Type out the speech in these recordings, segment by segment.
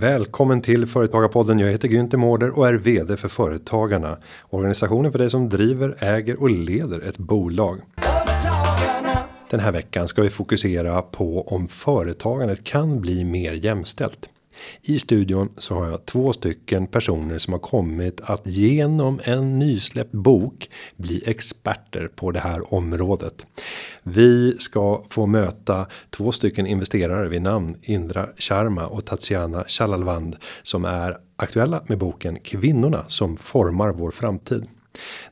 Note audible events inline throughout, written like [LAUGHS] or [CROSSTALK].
Välkommen till Företagarpodden. Jag heter Günther Mårder och är VD för Företagarna. Organisationen för dig som driver, äger och leder ett bolag. Den här veckan ska vi fokusera på om företagandet kan bli mer jämställt. I studion så har jag två stycken personer som har kommit att genom en nysläppt bok bli experter på det här området. Vi ska få möta två stycken investerare vid namn Indra Sharma och Tatiana Chalalvand som är aktuella med boken Kvinnorna som formar vår framtid.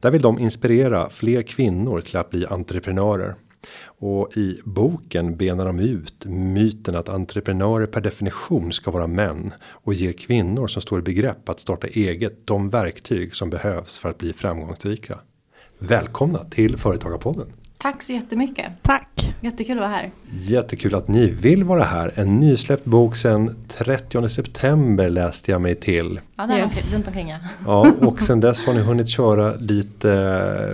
Där vill de inspirera fler kvinnor till att bli entreprenörer. Och i boken benar de ut myten att entreprenörer per definition ska vara män och ger kvinnor som står i begrepp att starta eget de verktyg som behövs för att bli framgångsrika. Välkomna till Företagarpodden. Tack så jättemycket. Tack. Jättekul att vara här. Jättekul att ni vill vara här. En nysläppt bok sen 30 september läste jag mig till. Ja, där Yes. runt omkring ja. Ja, och sen dess har ni hunnit köra lite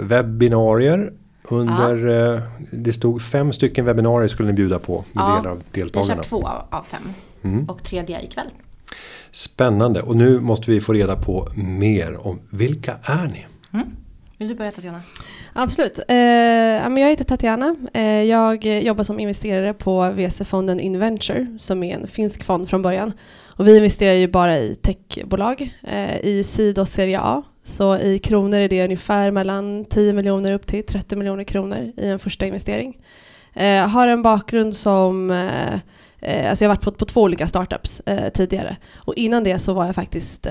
webbinarier. Under, eh, det stod fem stycken webbinarier skulle ni bjuda på med Ja, delar av Vi har deltagarna. kört två av, av fem. Mm. Och tredje ikväll. Spännande och nu måste vi få reda på mer om vilka är ni? Vill du börja Tatjana? Absolut. Eh, ja, men jag heter Tatiana. Eh, jag jobbar som investerare på VC-fonden Inventure som är en finsk fond från början. Och vi investerar ju bara i techbolag eh, i seed och serie A. Så i kronor är det ungefär mellan 10 miljoner upp till 30 miljoner kronor i en första investering. Eh, har en bakgrund som eh, eh, Alltså jag har varit på, på två olika startups tidigare. Och innan det så var jag faktiskt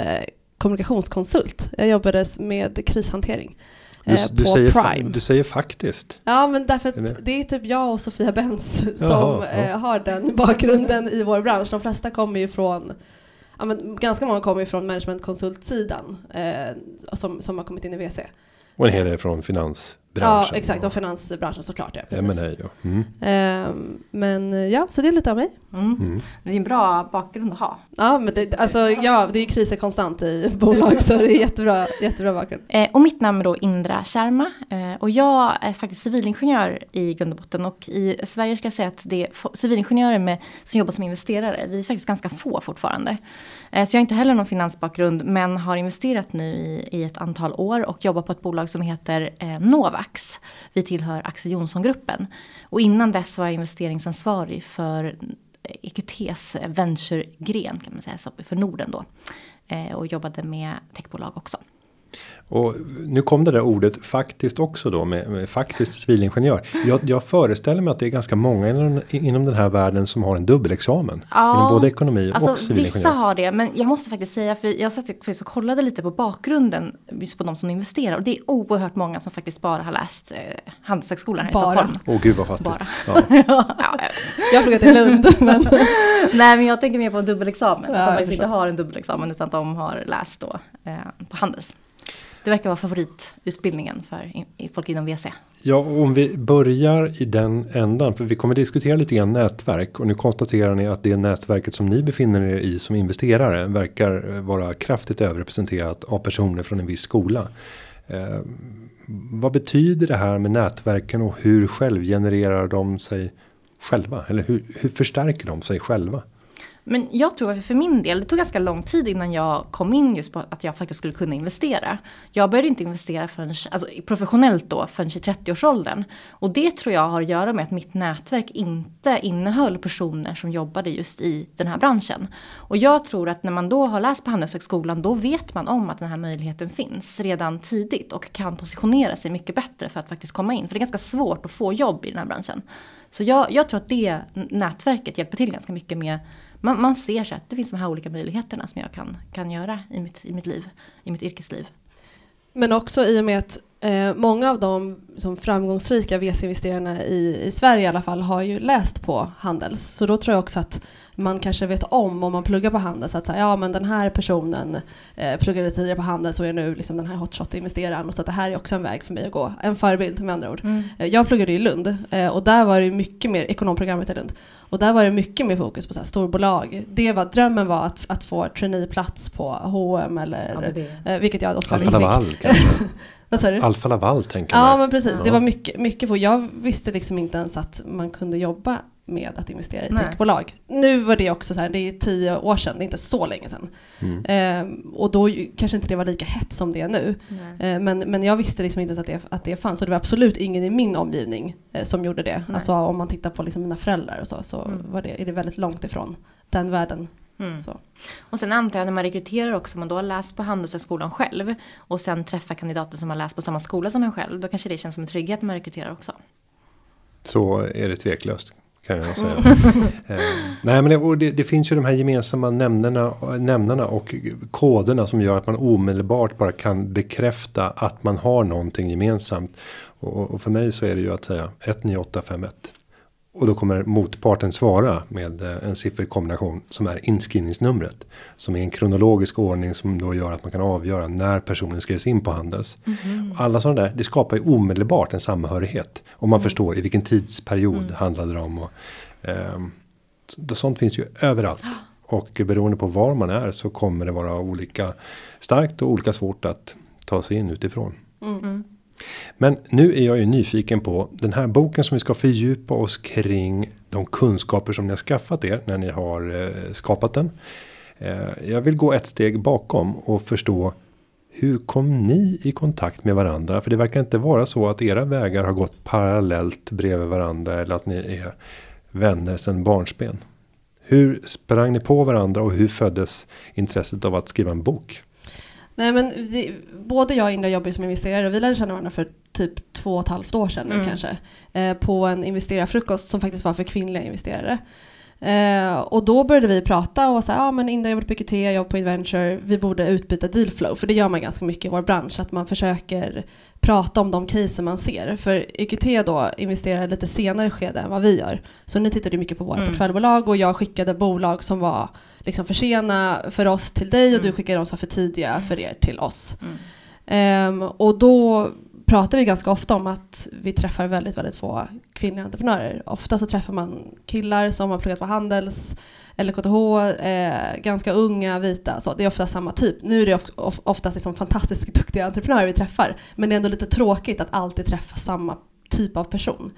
kommunikationskonsult. Jag jobbade med krishantering. Du, du, på säger, fa- Prime. du säger faktiskt. Ja, men därför att det är typ jag och Sofia Benz [LAUGHS] som Jaha, ja. har den bakgrunden i vår bransch. De flesta kommer ju från, ja, men ganska många kommer ju från managementkonsultsidan eh, som, som har kommit in i VC. Och en hel del från finans finansbranschen. Ja, exakt. Och finansbranschen såklart. Ja, Ja, precis. men, ja. Mm. Ehm, men ja, så det är lite av mig. Mm. Mm. Det är en bra bakgrund att ha. Ja, men det, alltså, ja, det är ju kriser konstant i [LAUGHS] bolag så det är jättebra, jättebra bakgrund. Eh, och mitt namn är då Indra Sharma. Eh, och jag är faktiskt civilingenjör i grund och botten. Och i Sverige ska jag säga att det är civilingenjörer med, som jobbar som investerare. Vi är faktiskt ganska få fortfarande. Eh, så jag har inte heller någon finansbakgrund men har investerat nu i, i ett antal år och jobbar på ett bolag som heter eh, Novax. Vi tillhör Axel Jonsson-gruppen. Och innan dess var jag investeringsansvarig för eh, EQTs eh, venture-gren kan man säga, för Norden då. Eh, och jobbade med techbolag också. Och nu kom det där ordet faktiskt också då med, med faktiskt civilingenjör. Jag, jag föreställer mig att det är ganska många inom, inom den här världen som har en dubbelexamen. Ja, inom både ekonomi och Alltså civilingenjör. vissa har det, men jag måste faktiskt säga, för jag satt faktiskt och kollade lite på bakgrunden just på de som investerar. Och det är oerhört många som faktiskt bara har läst eh, Handelshögskolan här i Bara. Stockholm. Åh gud vad fattigt. Bara. Ja. [LAUGHS] ja, jag har pluggat i Lund, [LAUGHS] men Nej men jag tänker mer på en dubbelexamen. Ja, att de faktiskt inte har en dubbelexamen utan att de har läst då eh, på Handels. Det verkar vara favoritutbildningen för folk inom VC. ja, om vi börjar i den ändan. För vi kommer diskutera lite grann nätverk. Och nu konstaterar ni att det nätverket som ni befinner er i som investerare. Verkar eh, vara kraftigt överrepresenterat av personer från en viss skola. Eh, vad betyder det här med nätverken och hur självgenererar de sig själva? Eller hur, hur förstärker de sig själva? Men jag tror att för min del, det tog ganska lång tid innan jag kom in just på att jag faktiskt skulle kunna investera. Jag började inte investera förrän, alltså professionellt då, förrän i 30-årsåldern. Och det tror jag har att göra med att mitt nätverk inte innehöll personer som jobbade just i den här branschen. Och jag tror att när man då har läst på Handelshögskolan, då vet man om att den här möjligheten finns redan tidigt och kan positionera sig mycket bättre för att faktiskt komma in. För det är ganska svårt att få jobb i den här branschen. Så jag, jag tror att det nätverket hjälper till ganska mycket med man, man ser så att det finns de här olika möjligheterna som jag kan, kan göra i mitt, i mitt liv, i mitt yrkesliv. Men också i och med att eh, många av de som framgångsrika VC-investerarna i, i Sverige i alla fall har ju läst på Handels. Så då tror jag också att man kanske vet om, om man pluggar på Handels, att säga, ja men den här personen eh, pluggade tidigare på Handels och är nu liksom den här hotshot-investeraren. Och så att det här är också en väg för mig att gå. En förebild med andra ord. Eh, Jag pluggade i Lund eh, och där var det mycket mer, ekonomprogrammet i Lund, och där var det mycket mer fokus på så här storbolag. Det var, drömmen var att, att få traineeplats på H&M eller eh, vilket jag då inte [LAUGHS] fick. Vad sa du? Alfa Laval tänker Ja man. men precis, Ja. det var mycket, mycket få. Jag visste liksom inte ens att man kunde jobba med att investera i Nej. techbolag. Nu var det också så här, det är tio år sedan, det är inte så länge sedan. Mm. Eh, och då kanske inte det var lika hett som det är nu. Eh, men, men jag visste liksom inte ens att det, att det fanns och det var absolut ingen i min omgivning eh, som gjorde det. Nej. Alltså om man tittar på liksom mina föräldrar och så, så Mm. var det, är det väldigt långt ifrån den världen. Mm. Så. Och sen antar jag när man rekryterar också, om man då har läst på Handelshögskolan själv och sen träffar kandidater som har läst på samma skola som en själv, då kanske det känns som en trygghet när man rekryterar också. Så är det tveklöst. Kan jag säga. [LAUGHS] eh, nej men det, det, det finns ju de här gemensamma nämnarna, nämnarna och koderna som gör att man omedelbart bara kan bekräfta att man har någonting gemensamt. Och, och för mig så är det ju att säga 19851. Och då kommer motparten svara med eh, en sifferkombination som är inskrivningsnumret. Som är en kronologisk ordning som då gör att man kan avgöra när personen skrivs in på Handels. Alla sådana där, det skapar ju omedelbart en samhörighet. Om man förstår i vilken tidsperiod handlade det om. Och, så- sånt finns ju överallt. Och beroende på var man är så kommer det vara olika starkt och olika svårt att ta sig in utifrån. Mm. Men nu är jag ju nyfiken på den här boken som vi ska fördjupa oss kring de kunskaper som ni har skaffat er när ni har eh, skapat den. Eh, jag vill gå ett steg bakom och förstå hur kom ni i kontakt med varandra? För det verkar inte vara så att era vägar har gått parallellt bredvid varandra eller att ni är vänner sedan barnsben. Hur sprang ni på varandra och hur föddes intresset av att skriva en bok? Nej men vi, både jag och Indra jobbar som investerare och vi lärde känna varandra för typ två och ett halvt år sedan nu Mm. kanske. Eh, på en investerarfrukost som faktiskt var för kvinnliga investerare. Eh, och då började vi prata och säga, ja ah, men Indra jobbar på EQT, jag jobbar på Inventure, vi borde utbyta dealflow, för det gör man ganska mycket i vår bransch, att man försöker prata om de casen man ser. För EQT då investerar lite senare skede än vad vi gör. Så ni tittade mycket på våra Mm. portföljbolag och jag skickade bolag som var liksom för sena för oss till dig och du Mm. skickade de som var för tidiga för er till oss. Mm. Ehm, och då pratar vi ganska ofta om att vi träffar väldigt, väldigt få kvinnliga entreprenörer. Ofta så träffar man killar som har pluggat på Handels eller KTH, eh, ganska unga, vita. Så det är ofta samma typ. Nu är det of- oftast liksom fantastiskt [LAUGHS] duktiga entreprenörer vi träffar. Men det är ändå lite tråkigt att alltid träffa samma typ av person.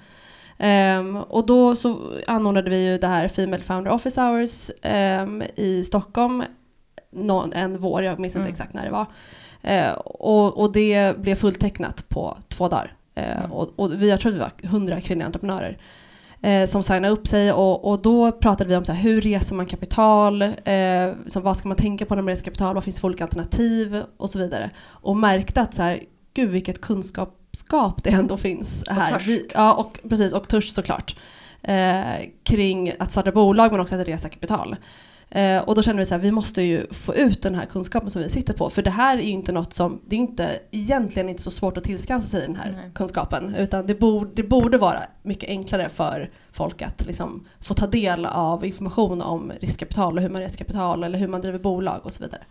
Ehm, och då så anordnade vi ju det här Female Founder Office Hours ehm, i Stockholm någon, en vår, jag minns inte Mm. exakt när det var. Eh, och, och det blev fulltecknat på två dagar. Eh, Mm. och, och vi, jag tror vi var 100 kvinnliga entreprenörer eh, som signade upp sig och, och då pratade vi om så här, hur reser man kapital, så vad ska man tänka på när man reser kapital, vad finns det för olika alternativ och så vidare. Och märkte att så här, gud vilket kunskapsgap det ändå finns här. törst. Vi, ja, och precis, och törst såklart. Eh, kring att starta bolag men också att resa kapital. Eh, och då kände vi så här, vi måste ju få ut den här kunskapen som vi sitter på. För det här är ju inte något som, det är inte, egentligen inte så svårt att tillskansa sig den här Nej. kunskapen. Utan det, borde, det borde vara mycket enklare för folk att liksom få ta del av information om riskkapital och hur man reser kapital eller hur man driver bolag och så vidare.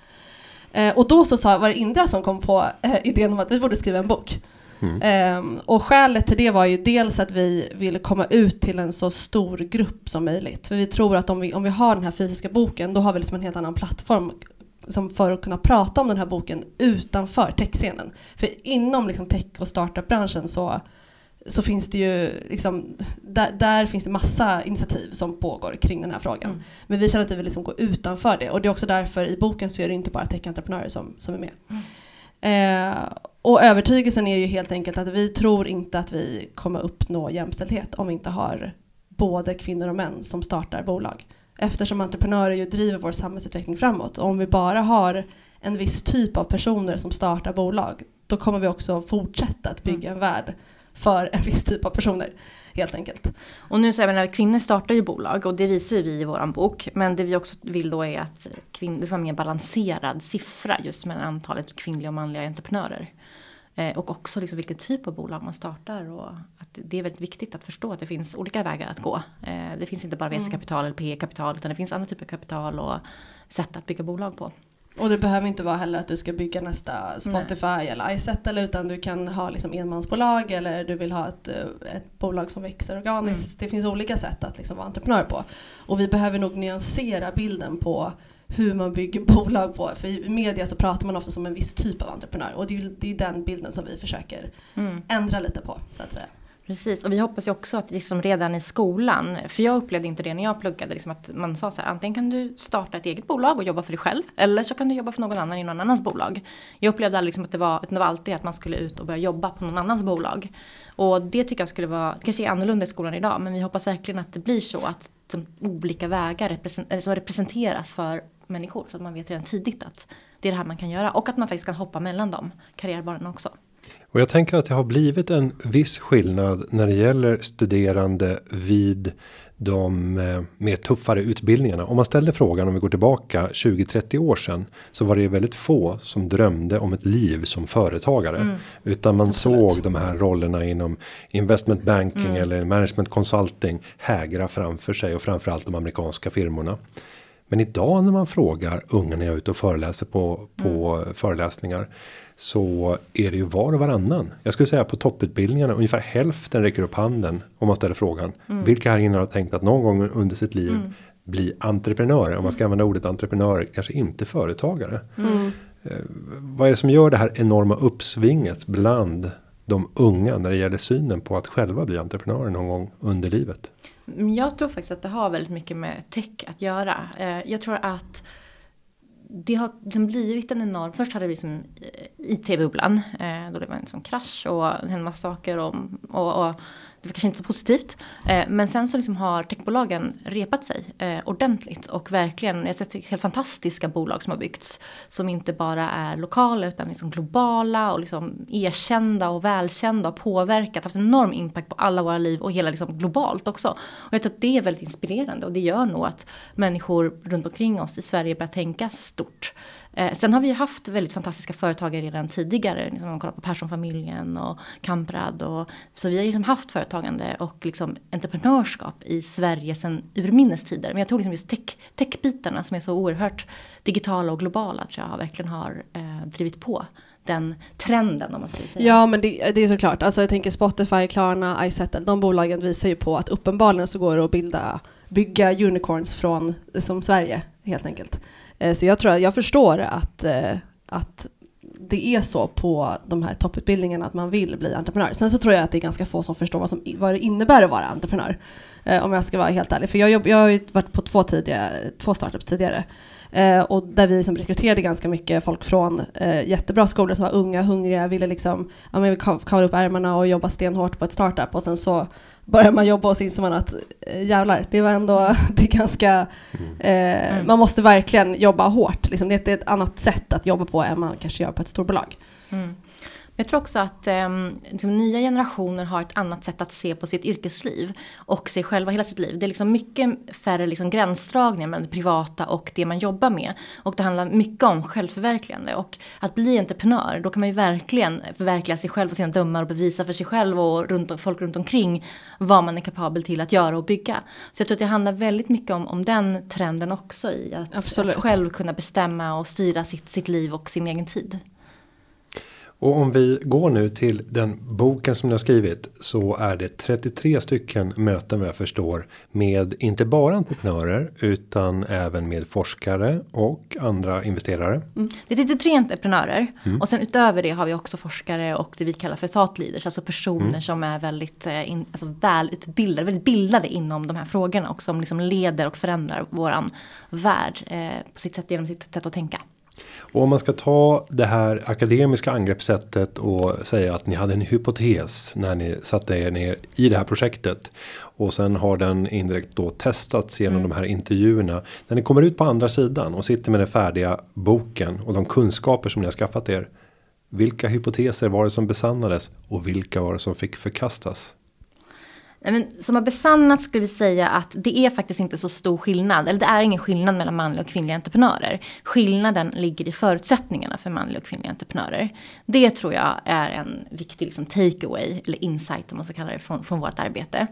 Eh, och då så sa, var det Indra som kom på eh, idén om att vi borde skriva en bok. Mm. Och skälet till det var ju dels att vi ville komma ut till en så stor grupp som möjligt. För vi tror att om vi, om vi har den här fysiska boken, då har vi liksom en helt annan plattform som för att kunna prata om den här boken utanför techscenen. För inom liksom tech och startup-branschen så, så finns det ju, liksom, där, där finns det massa initiativ som pågår kring den här frågan. Mm. Men vi känner att vi vill liksom gå utanför det. Och det är också därför i boken så är det inte bara tech-entreprenörer som, som är med. Eh, och övertygelsen är ju helt enkelt att vi tror inte att vi kommer uppnå jämställdhet om vi inte har både kvinnor och män som startar bolag. Eftersom entreprenörer ju driver vår samhällsutveckling framåt. Och om vi bara har en viss typ av personer som startar bolag, då kommer vi också fortsätta att bygga en värld för en viss typ av personer. Helt enkelt. Och nu så jag menar, kvinnor startar ju bolag och det visar ju vi i våran bok. Men det vi också vill då är att kvin- det ska vara en mer balanserad siffra just mellan antalet kvinnliga och manliga entreprenörer. Eh, och också liksom vilken typ av bolag man startar och att det är väldigt viktigt att förstå att det finns olika vägar att gå. Eh, det finns inte bara VC-kapital eller PE-kapital utan det finns andra typer av kapital och sätt att bygga bolag på. Och det behöver inte vara heller att du ska bygga nästa Spotify eller iSettle utan du kan ha liksom enmansbolag eller du vill ha ett, eh, ett bolag som växer organiskt. Det finns olika sätt att liksom vara entreprenör på. Och vi behöver nog nyansera bilden på hur man bygger [LAUGHS] bolag på. För i media så pratar man ofta som en viss typ av entreprenör och det är det är den bilden som vi försöker Mm. ändra lite på så att säga. Precis, och vi hoppas ju också att liksom redan i skolan, för jag upplevde inte det när jag pluggade, liksom att man sa så här, antingen kan du starta ett eget bolag och jobba för dig själv, eller så kan du jobba för någon annan i någon annans bolag. Jag upplevde aldrig liksom att det var, det var alltid att man skulle ut och börja jobba på någon annans bolag. Och det tycker jag skulle vara, kanske är annorlunda i skolan idag, men vi hoppas verkligen att det blir så att som olika vägar represent, eh, som representeras för människor, så att man vet redan tidigt att det är det här man kan göra. Och att man faktiskt kan hoppa mellan de karriärbanorna också. Och jag tänker att det har blivit en viss skillnad när det gäller studerande vid de eh, mer tuffare utbildningarna. Om man ställde frågan om vi går tillbaka 20-30 år sedan så var det väldigt få som drömde om ett liv som företagare. Mm. Utan man Absolut. såg de här rollerna inom investment banking mm. eller management consulting hägra framför sig och framförallt de amerikanska firmorna. Men idag när man frågar unga när jag är ute och föreläser på, på mm. föreläsningar så är det ju var och varannan. Jag skulle säga på topputbildningarna ungefär hälften räcker upp handen om man ställer frågan. Mm. Vilka här inne har tänkt att någon gång under sitt liv mm. bli entreprenörer. Om man ska mm. använda ordet entreprenör, kanske inte företagare. Mm. Eh, vad är det som gör det här enorma uppsvinget bland de unga när det gäller synen på att själva bli entreprenörer någon gång under livet? Jag tror faktiskt att det har väldigt mycket med tech att göra. Eh, jag tror att det har liksom blivit en enorm, först hade vi som eh, IT-bubblan, eh, då det var en sån krasch och en massa saker om, och, och det var kanske inte så positivt. Eh, men sen så liksom har techbolagen repat sig eh, ordentligt och verkligen, jag har sett helt fantastiska bolag som har byggts. Som inte bara är lokala utan liksom globala och liksom erkända och välkända och påverkat, haft enorm impact på alla våra liv och hela liksom globalt också. Och jag tror att det är väldigt inspirerande och det gör nog att människor runt omkring oss i Sverige börjar tänka stort. Eh, sen har vi ju haft väldigt fantastiska företagare redan tidigare. Liksom om man kollar på Perssonfamiljen och Kamprad. Och, så vi har liksom haft företagande och liksom entreprenörskap i Sverige sedan urminnes tider. Men jag tror liksom just tech, techbitarna som är så oerhört digitala och globala tror jag verkligen har eh, drivit på den trenden om man ska säga. Ja men det, det, är såklart, alltså jag tänker Spotify, Klarna, iSettle, de bolagen visar ju på att uppenbarligen så går det att bilda, bygga unicorns från som Sverige helt enkelt. Eh, så jag tror att jag förstår att, eh, att det är så på de här topputbildningarna att man vill bli entreprenör. Sen så tror jag att det är ganska få som förstår vad, som, vad det innebär att vara entreprenör. Eh, om jag ska vara helt ärlig. För jag, jobb, jag har ju varit på två, tidiga, två startups tidigare. Eh, och där vi liksom rekryterade ganska mycket folk från eh, jättebra skolor som var unga, hungriga, ville liksom ja, men kavla upp ärmarna och jobba stenhårt på ett startup. Och sen så börjar man jobba och så inser man att eh, jävlar, det var ändå, [LAUGHS] det är ganska, mm. eh, mm. man måste verkligen jobba hårt. Liksom. Det, är ett annat sätt att jobba på än man kanske gör på ett storbolag. Mm. Jag tror också att eh, liksom, nya generationer har ett annat sätt att se på sitt yrkesliv och sig själva hela sitt liv. Det är liksom mycket färre liksom, gränsdragningar mellan det privata och det man jobbar med. Och det handlar mycket om självförverkligande. Och att bli entreprenör, då kan man ju verkligen förverkliga sig själv och sina drömmar och bevisa för sig själv och runt, folk runt omkring vad man är kapabel till att göra och bygga. Så jag tror att det handlar väldigt mycket om, om den trenden också i att, att själv kunna bestämma och styra sitt, sitt liv och sin egen tid. Och om vi går nu till den boken som ni har skrivit så är det 33 stycken möten vad jag förstår med inte bara entreprenörer utan även med forskare och andra investerare. Mm. Det är 33 entreprenörer mm. och sen utöver det har vi också forskare och det vi kallar för thought leaders, alltså personer mm. som är väldigt eh, in, alltså välutbildade, väldigt bildade inom de här frågorna och som liksom leder och förändrar våran värld eh, på sitt sätt genom sitt sätt att tänka. Och om man ska ta det här akademiska angreppssättet och säga att ni hade en hypotes när ni satte er ner i det här projektet. Och sen har den indirekt då testats genom mm. de här intervjuerna. När ni kommer ut på andra sidan och sitter med den färdiga boken och de kunskaper som ni har skaffat er. Vilka hypoteser var det som besannades och vilka var det som fick förkastas? Men, som har besannat skulle vi säga att det är faktiskt inte så stor skillnad. Eller det är ingen skillnad mellan manliga och kvinnliga entreprenörer. Skillnaden ligger i förutsättningarna för manliga och kvinnliga entreprenörer. Det tror jag är en viktig liksom, takeaway, eller insight om man ska kalla det, från, från vårt arbete.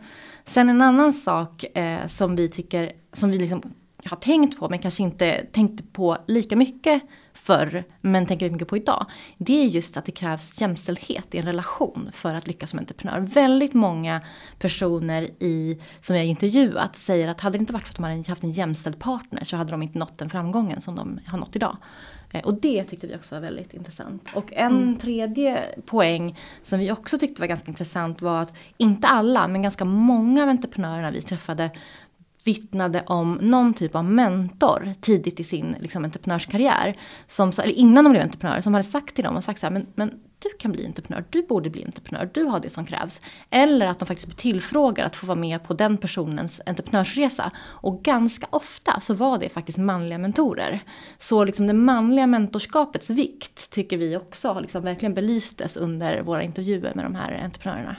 Sen en annan sak eh, som vi tycker, som vi liksom har tänkt på men kanske inte tänkt på lika mycket förr, men tänker mycket på idag. Det är just att det krävs jämställdhet i en relation för att lyckas som entreprenör. Väldigt många personer i, som jag intervjuat säger att hade det inte varit för att de hade haft en jämställd partner så hade de inte nått den framgången som de har nått idag. Eh, och det tyckte vi också var väldigt intressant. Och en mm. tredje poäng som vi också tyckte var ganska intressant var att inte alla, men ganska många av entreprenörerna vi träffade vittnade om någon typ av mentor tidigt i sin liksom, entreprenörskarriär. Som, eller innan de blev entreprenörer, som hade sagt till dem och sagt så här, men, men du kan bli entreprenör, du borde bli entreprenör, du har det som krävs. Eller att de faktiskt blir tillfrågade att få vara med på den personens entreprenörsresa. Och ganska ofta så var det faktiskt manliga mentorer. Så liksom det manliga mentorskapets vikt tycker vi också liksom verkligen belystes under våra intervjuer med de här entreprenörerna.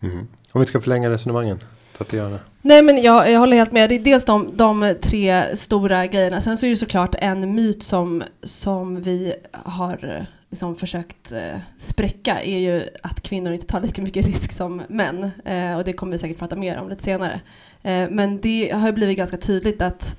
Mm. Om vi ska förlänga resonemangen. Tatiana? Nej men jag, jag håller helt med. Det är dels de, de tre stora grejerna. Sen så är det såklart en myt som, som vi har liksom försökt eh, spräcka är ju att kvinnor inte tar lika mycket risk som män. Eh, och det kommer vi säkert prata mer om lite senare. Eh, men det har blivit ganska tydligt att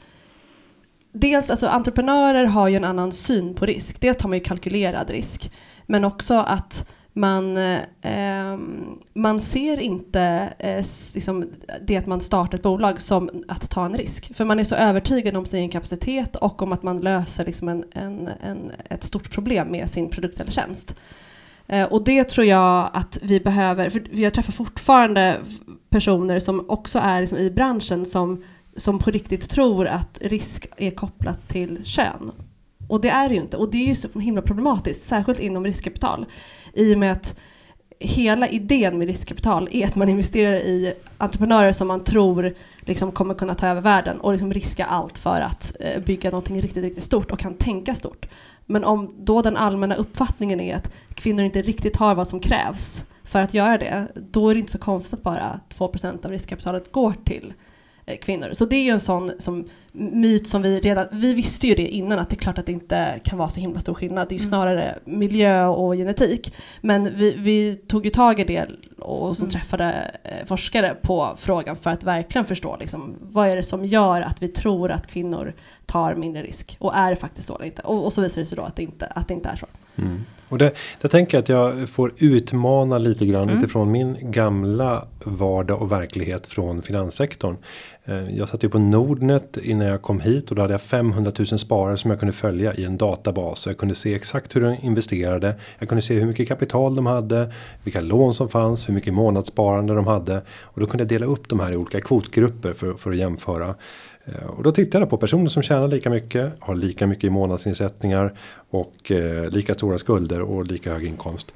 dels, alltså entreprenörer har ju en annan syn på risk. Dels tar man ju kalkylerad risk. Men också att man, eh, ehm, man ser inte eh, liksom det att man startar ett bolag som att ta en risk. För man är så övertygad om sin kapacitet och om att man löser liksom en, en, en ett stort problem med sin produkt eller tjänst. Eh, och det tror jag att vi behöver, för jag träffar fortfarande personer som också är liksom i branschen som, som på riktigt tror att risk är kopplat till kön. Och det är det ju inte. Och det är ju så himla problematiskt, särskilt inom riskkapital. I och med att hela idén med riskkapital är att man investerar i entreprenörer som man tror liksom kommer kunna ta över världen och liksom riska allt för att eh, bygga någonting riktigt, riktigt stort och kan tänka stort. Men om då den allmänna uppfattningen är att kvinnor inte riktigt har vad som krävs för att göra det, då är det inte så konstigt att bara 2% av riskkapitalet går till Eh, kvinnor. Så det är ju en sån som, myt som vi redan, vi visste ju det innan att det är klart att det inte kan vara så himla stor skillnad. Det är mm. snarare miljö och genetik. Men vi, vi tog ju tag i det och som mm. träffade eh, forskare på frågan för att verkligen förstå liksom, vad är det som gör att vi tror att kvinnor tar mindre risk och är det faktiskt så eller inte? Och, och så visar det sig då att det inte, att det inte är så. Mm. Och det, jag tänker att jag får utmana lite grann mm. utifrån min gamla vardag och verklighet från finanssektorn. Eh, jag satt ju på Nordnet innan jag kom hit och då hade jag 500 000 sparare som jag kunde följa i en databas. Så jag kunde se exakt hur de investerade. Jag kunde se hur mycket kapital de hade, vilka lån som fanns, hur mycket månadssparande de hade. Och då kunde jag dela upp de här i olika kvotgrupper för, för att jämföra. Eh, och då tittar jag på personer som tjänar lika mycket, har lika mycket i månadsinsättningar och eh, lika stora skulder och lika hög inkomst.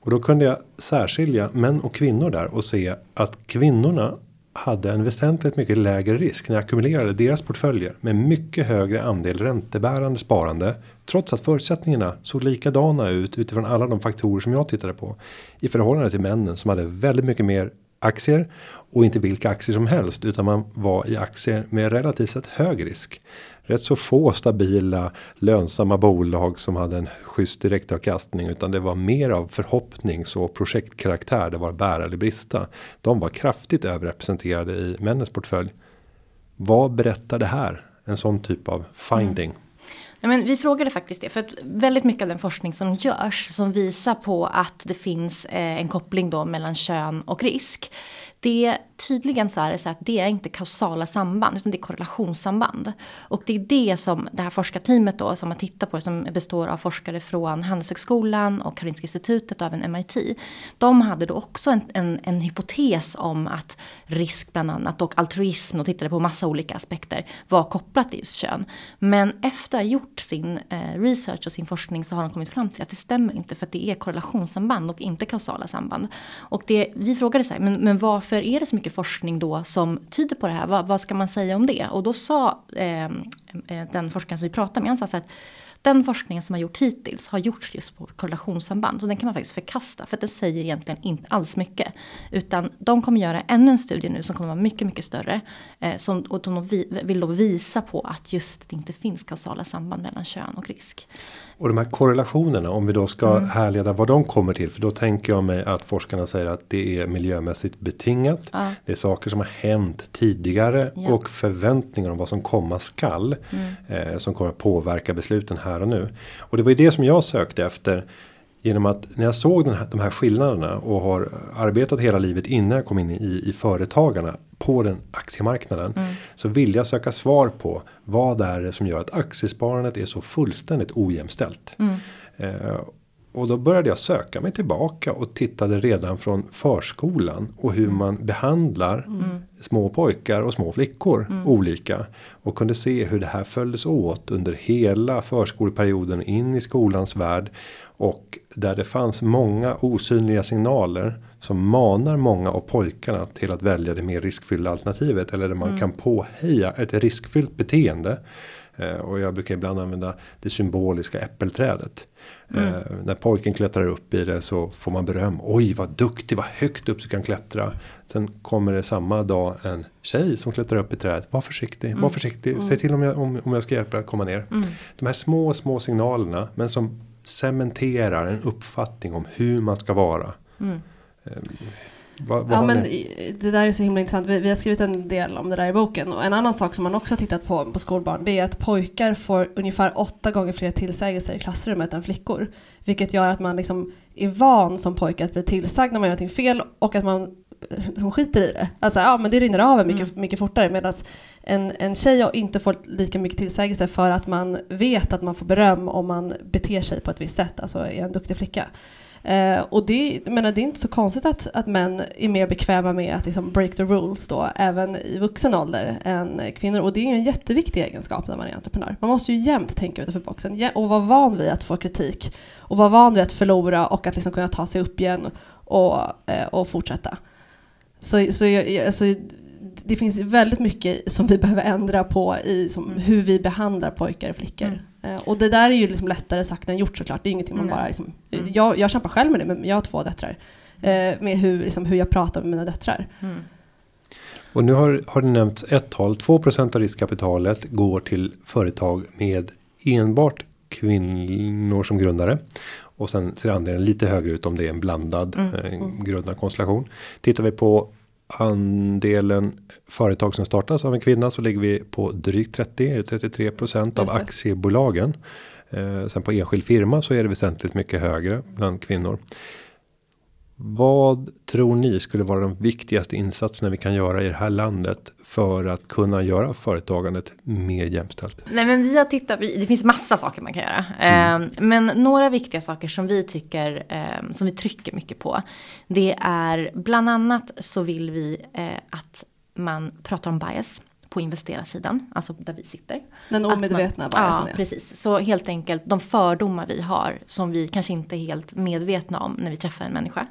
Och då kunde jag särskilja män och kvinnor där och se att kvinnorna hade en väsentligt mycket lägre risk när jag ackumulerade deras portföljer med mycket högre andel räntebärande sparande. Trots att förutsättningarna såg likadana ut utifrån alla de faktorer som jag tittade på. I förhållande till männen som hade väldigt mycket mer aktier och inte vilka aktier som helst utan man var i aktier med relativt sett hög risk. Rätt så få stabila lönsamma bolag som hade en schysst direktavkastning utan det var mer av förhoppnings och projektkaraktär. Det var bära eller brista. De var kraftigt överrepresenterade i männens portfölj. Vad berättar det här? En sån typ av finding. Mm. Nej, men vi frågade faktiskt det, för att väldigt mycket av den forskning som görs som visar på att det finns eh, en koppling då mellan kön och risk det tydligen så är det så att det är inte kausala samband utan det är korrelationssamband. Och det är det som det här forskarteamet då som har tittat på som består av forskare från Handelshögskolan och Karolinska institutet och även MIT. De hade då också en, en, en hypotes om att risk bland annat och altruism och tittade på massa olika aspekter var kopplat till just kön. Men efter att ha gjort sin eh, research och sin forskning så har de kommit fram till att det stämmer inte för att det är korrelationssamband och inte kausala samband. Och det, vi frågade så här, men, men varför varför är det så mycket forskning då som tyder på det här? Vad, vad ska man säga om det? Och då sa eh, eh den forskaren som vi pratade med, han sa så här, den forskningen som har gjorts hittills har gjorts just på korrelationssamband. Så den kan man faktiskt förkasta för att det säger egentligen inte alls mycket. Utan de kommer göra ännu en studie nu som kommer vara mycket, mycket större. Eh, som, och de vill då visa på att just det inte finns kausala samband mellan kön och risk. Och de här korrelationerna om vi då ska mm. härleda vad de kommer till. För då tänker jag mig att forskarna säger att det är miljömässigt betingat. Ja. Det är saker som har hänt tidigare ja. och förväntningar om vad som komma skall. Mm. Eh, som kommer påverka besluten här och nu. Och det var ju det som jag sökte efter. Genom att när jag såg den här, de här skillnaderna och har arbetat hela livet innan jag kom in i, i företagarna på den aktiemarknaden. Mm. Så vill jag söka svar på vad det är som gör att aktiesparandet är så fullständigt ojämställt. Mm. Eh, och då började jag söka mig tillbaka och tittade redan från förskolan och hur mm. man behandlar mm. små pojkar och små flickor mm. olika och kunde se hur det här följdes åt under hela förskoleperioden in i skolans värld och där det fanns många osynliga signaler som manar många av pojkarna till att välja det mer riskfyllda alternativet eller där man mm. kan påheja ett riskfyllt beteende. Eh, och jag brukar ibland använda det symboliska äppelträdet. Mm. Eh, när pojken klättrar upp i det så får man beröm. Oj vad duktig, vad högt upp du kan klättra. Sen kommer det samma dag en tjej som klättrar upp i trädet. Var försiktig, mm. var försiktig. Mm. Säg till om jag, om, om jag ska hjälpa dig att komma ner. Mm. De här små, små signalerna. Men som cementerar en uppfattning om hur man ska vara. Mm. Vad, vad ja, men det där är så himla intressant. Vi, vi, har skrivit en del om det där i boken. Och en annan sak som man också har tittat på på skolbarn det är att pojkar får ungefär åtta gånger fler tillsägelser i klassrummet än flickor. Vilket gör att man liksom är van som pojke att bli tillsagd när man gör någonting fel och att man som skiter i det. Alltså ja men det rinner av mycket, mm. mycket fortare medan en, en tjej inte får lika mycket tillsägelse för att man vet att man får beröm om man beter sig på ett visst sätt, alltså är en duktig flicka. Eh, och det, menar, det är inte så konstigt att, att män är mer bekväma med att liksom break the rules då, även i vuxen ålder än kvinnor. Och det är ju en jätteviktig egenskap när man är entreprenör. Man måste ju jämt tänka utanför boxen och vara van vid att få kritik och vara van vid att förlora och att liksom kunna ta sig upp igen och, eh, och fortsätta. Så, så alltså, det finns väldigt mycket som vi behöver ändra på i som, mm. hur vi behandlar pojkar och flickor. Mm. Eh, och det där är ju liksom lättare sagt än gjort såklart. Det är ingenting man bara liksom, mm. jag, jag kämpar själv med det, men jag har två döttrar. Eh, med hur, liksom, hur jag pratar med mina döttrar. Mm. Och nu har, har det nämnts ett tal, 2% av riskkapitalet går till företag med enbart kvinnor som grundare. Och sen ser andelen lite högre ut om det är en blandad mm. eh, mm. grundarkonstellation. Tittar vi på andelen företag som startas av en kvinna så ligger vi på drygt 30 33% av aktiebolagen. Eh, sen på enskild firma så är det väsentligt mycket högre bland kvinnor. Vad tror ni skulle vara de viktigaste insatserna vi kan göra i det här landet för att kunna göra företagandet mer jämställt? Nej, men vi har tittat. Det finns massa saker man kan göra, mm. eh, men några viktiga saker som vi tycker eh, som vi trycker mycket på. Det är bland annat så vill vi eh, att man pratar om bias på investerarsidan, alltså där vi sitter. Den omedvetna biasen. Ja, precis. Så helt enkelt de fördomar vi har som vi kanske inte är helt medvetna om när vi träffar en människa.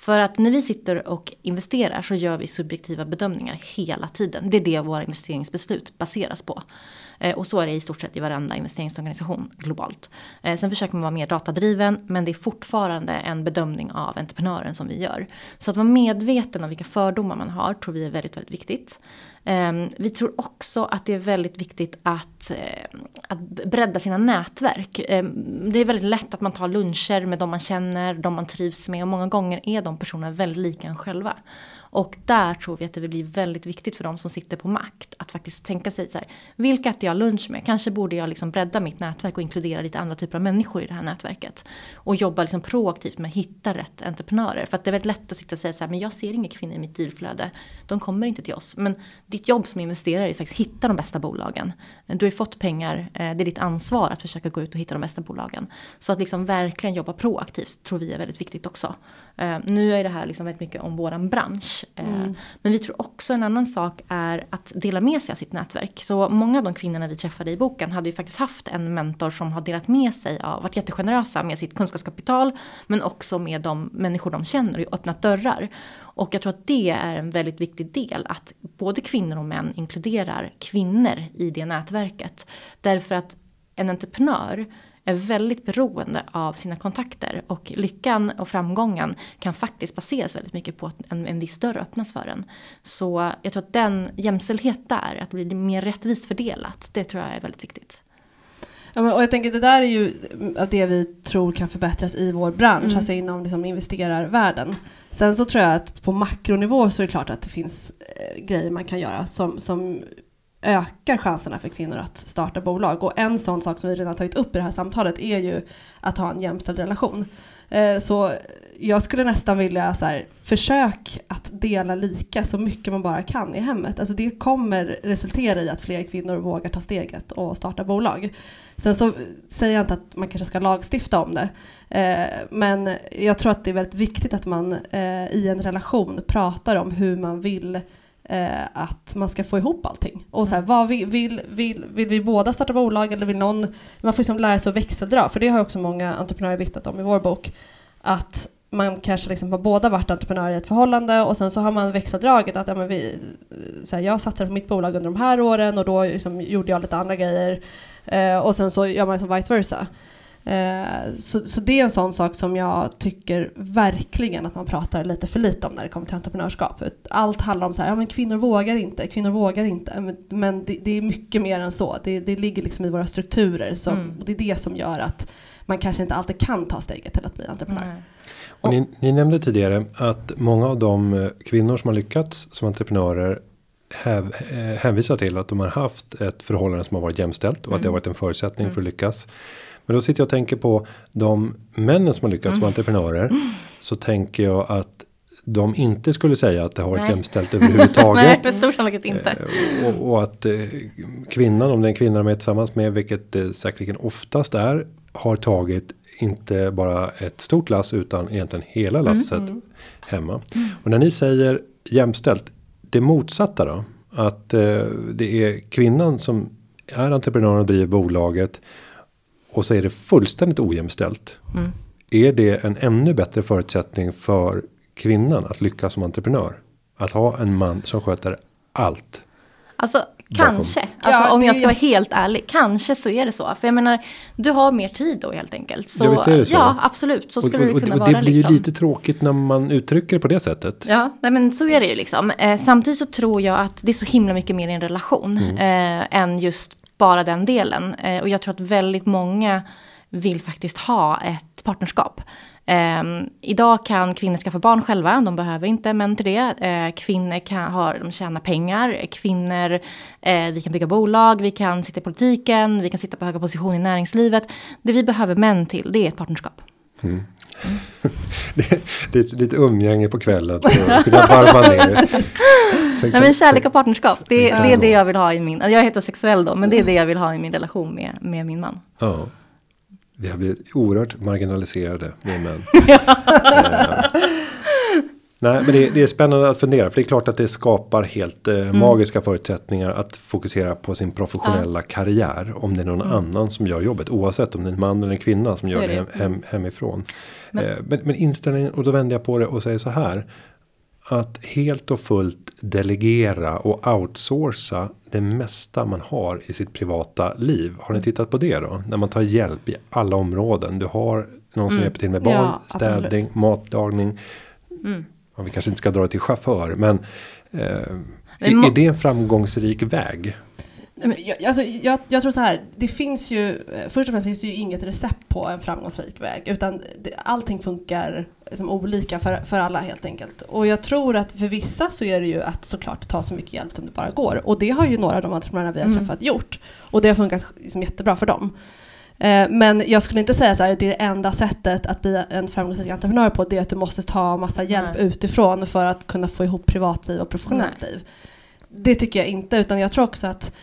För att när vi sitter och investerar så gör vi subjektiva bedömningar hela tiden. Det är det våra investeringsbeslut baseras på. Eh, och så är det i stort sett i varenda investeringsorganisation globalt. Eh, sen försöker man vara mer datadriven men det är fortfarande en bedömning av entreprenören som vi gör. Så att vara medveten om vilka fördomar man har tror vi är väldigt, väldigt viktigt. Ehm, vi tror också att det är väldigt viktigt att, eh, att bredda sina nätverk. Ehm, det är väldigt lätt att man tar luncher med de man känner, de man trivs med och många gånger är de personerna väldigt lika en själva. Och där tror vi att det blir väldigt viktigt för de som sitter på makt att faktiskt tänka sig så här, vilka äter jag lunch med? Kanske borde jag liksom bredda mitt nätverk och inkludera lite andra typer av människor i det här nätverket. Och jobba liksom proaktivt med att hitta rätt entreprenörer. För att det är väldigt lätt att sitta och säga så här, men jag ser inga kvinnor i mitt dealflöde. De kommer inte till oss. Men ditt jobb som investerare är faktiskt att hitta de bästa bolagen. Du har ju fått pengar, eh, det är ditt ansvar att försöka gå ut och hitta de bästa bolagen. Så att liksom verkligen jobba proaktivt tror vi är väldigt viktigt också. Eh, nu är det här liksom väldigt mycket om våran bransch. Eh, mm. Men vi tror också en annan sak är att dela med sig av sitt nätverk. Så många av de kvinnorna vi träffade i boken hade ju faktiskt haft en mentor som har delat med sig av, varit jättegenerösa med sitt kunskapskapital. Men också med de människor de känner och öppnat dörrar. Och jag tror att det är en väldigt viktig del att både kvinnor och män inkluderar kvinnor i det nätverket. Därför att en entreprenör är väldigt beroende av sina kontakter och lyckan och framgången kan faktiskt baseras väldigt mycket på att en, en viss dörr öppnas för en. Så jag tror att den jämställdhet där, att blir mer rättvist fördelat, det tror jag är väldigt viktigt. Ja, men, och jag tänker det där är ju det vi tror kan förbättras i vår bransch, Mm. alltså inom liksom, investerarvärlden. Sen så tror jag att på makronivå så är det klart att det finns eh, grejer man kan göra som, som ökar chanserna för kvinnor att starta bolag. Och en sån sak som vi redan tagit upp i det här samtalet är ju att ha en jämställd relation. Eh, så jag skulle nästan vilja så här, försök att dela lika så mycket man bara kan i hemmet. Alltså det kommer resultera i att fler kvinnor vågar ta steget och starta bolag. Sen så säger jag inte att man kanske ska lagstifta om det. Eh, men jag tror att det är väldigt viktigt att man eh, i en relation pratar om hur man vill eh, att man ska få ihop allting. Och så här, vad vill, vill, vill, vill vi båda starta bolag eller vill någon... Man får liksom lära sig att växeldra, för det har också många entreprenörer vittnat om i vår bok. Att man kanske liksom har båda varit entreprenörer i ett förhållande och sen så har man växeldragit att ja, men vi, så här, jag satsade på mitt bolag under de här åren och då liksom gjorde jag lite andra grejer. Eh, och sen så gör man liksom vice versa. Eh, så, så det är en sån sak som jag tycker verkligen att man pratar lite för lite om när det kommer till entreprenörskap. Allt handlar om så här, ja men kvinnor vågar inte, kvinnor vågar inte. Men, men det, det är mycket mer än så. Det, det ligger liksom i våra strukturer. Som, Mm. och det är det som gör att man kanske inte alltid kan ta steget till att bli entreprenör. Nej. Och ni, ni nämnde tidigare att många av de eh, kvinnor som har lyckats som entreprenörer hänvisar till att de har haft ett förhållande som har varit jämställt och att det har varit en förutsättning för att lyckas. Men då sitter jag och tänker på de männen som har lyckats som entreprenörer. Så tänker jag att de inte skulle säga att det har varit Nej. jämställt [LAUGHS] överhuvudtaget. Nej, med stor sannolikhet inte. Eh, Och, och att eh, kvinnan, om det är en kvinna de är tillsammans med, vilket det säkerligen oftast är, har tagit inte bara ett stort lass utan egentligen hela lasset hemma. Och när ni säger jämställt, det motsatta då? Att eh, det är kvinnan som är entreprenör och driver bolaget och så är det fullständigt ojämställt. Mm. Är det en ännu bättre förutsättning för kvinnan att lyckas som entreprenör? Att ha en man som sköter allt. Alltså. Kanske, alltså, Ja, om det jag ska vara helt ärlig, kanske så är det så. För jag menar, du har mer tid då helt enkelt. Så, Ja, visst är det så. Ja, absolut, så skulle och, och, det kunna och vara. det blir liksom. ju lite tråkigt när man uttrycker det på det sättet. Ja, nej men så är det ju liksom. Eh, samtidigt så tror jag att det är så himla mycket mer i en relation eh, än just bara den delen. Eh, och jag tror att väldigt många vill faktiskt ha ett partnerskap. Eh, idag kan kvinnor skaffa barn själva, de behöver inte män till det. Eh, kvinnor kan, har, de tjänar pengar, kvinnor, eh, vi kan bygga bolag, vi kan sitta i politiken, vi kan sitta på höga positioner i näringslivet. Det vi behöver män till, det är ett partnerskap. [LAUGHS] Det, det är ett lite umgänge på kvällen. [LAUGHS] varva ner. Sen Nej men kärlek och partnerskap, det, det är det jag vill ha i min, jag är heterosexuell då, men det är det jag vill ha i min relation med, med min man. Ja. Vi har blivit oerhört marginaliserade med män. [LAUGHS] Eh, Nej, men det, det är spännande att fundera. För det är klart att det skapar helt eh, Mm. magiska förutsättningar att fokusera på sin professionella karriär. Om det är någon annan som gör jobbet. Oavsett om det är en man eller en kvinna som Mm. Så gör det hem, hem, hemifrån. Men- Men, men, men inställningen, och då vänder jag på det och säger så här. Att helt och fullt delegera och outsourca det mesta man har i sitt privata liv. Har Mm. ni tittat på det då? När man tar hjälp i alla områden. Du har någon som Mm. hjälper till med barn, Ja, städning, matlagning. Mm. Ja, vi kanske inte ska dra det till chaufför. Men eh, är, är det en framgångsrik väg? Nej, Jag, alltså, jag, jag tror så här, det finns ju, eh, först och främst finns det ju inget recept på en framgångsrik väg. Utan det, allting funkar som olika för, för alla helt enkelt. Och jag tror att för vissa så är det ju att såklart ta så mycket hjälp som det bara går. Och det har ju några av de entreprenörerna vi har Mm. träffat gjort. Och det har funkat liksom jättebra för dem. Eh, Men jag skulle inte säga så här, det är det enda sättet att bli en framgångsrik entreprenör på, det är att du måste ta massa hjälp Nej. utifrån för att kunna få ihop privatliv och professionellt liv. Det tycker jag inte, utan jag tror också att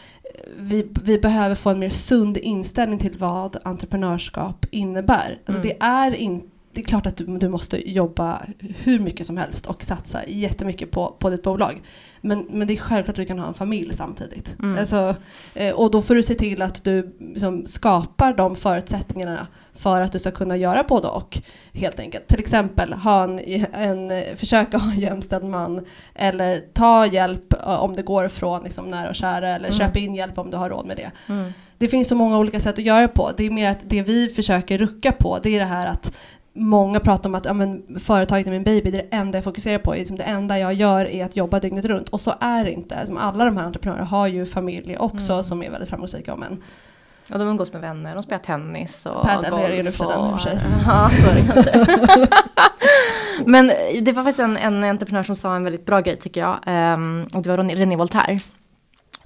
vi, vi behöver få en mer sund inställning till vad entreprenörskap innebär. Alltså Mm. det, är in, det är klart att du, du måste jobba hur mycket som helst och satsa jättemycket på, på ditt bolag. Men, men det är självklart att du kan ha en familj samtidigt. Mm. Alltså, eh, och då får du se till att du liksom skapar de förutsättningarna för att du ska kunna göra både och. Helt enkelt. Till exempel ha en, en, försöka [LAUGHS] ha en jämställd man eller ta hjälp om det går från liksom, nära och kära eller Mm. köp in hjälp om du har råd med det. Mm. Det finns så många olika sätt att göra det på. Det är mer att det vi försöker rucka på det är det här att Många pratar om att ja, men, företaget är min baby, det är det enda jag fokuserar på. Liksom, det enda jag gör är att jobba dygnet runt. Och så är det inte. Som alla de här entreprenörerna har ju familj också Mm. som är väldigt framgångsrika. Men Och de umgås med vänner, de spelar tennis och Padel golf. är det för tiden, i och för sig. [LAUGHS] Ja, så är det kanske. [LAUGHS] Men det var faktiskt en, en entreprenör som sa en väldigt bra grej tycker jag. Ehm, och det var René Voltaire.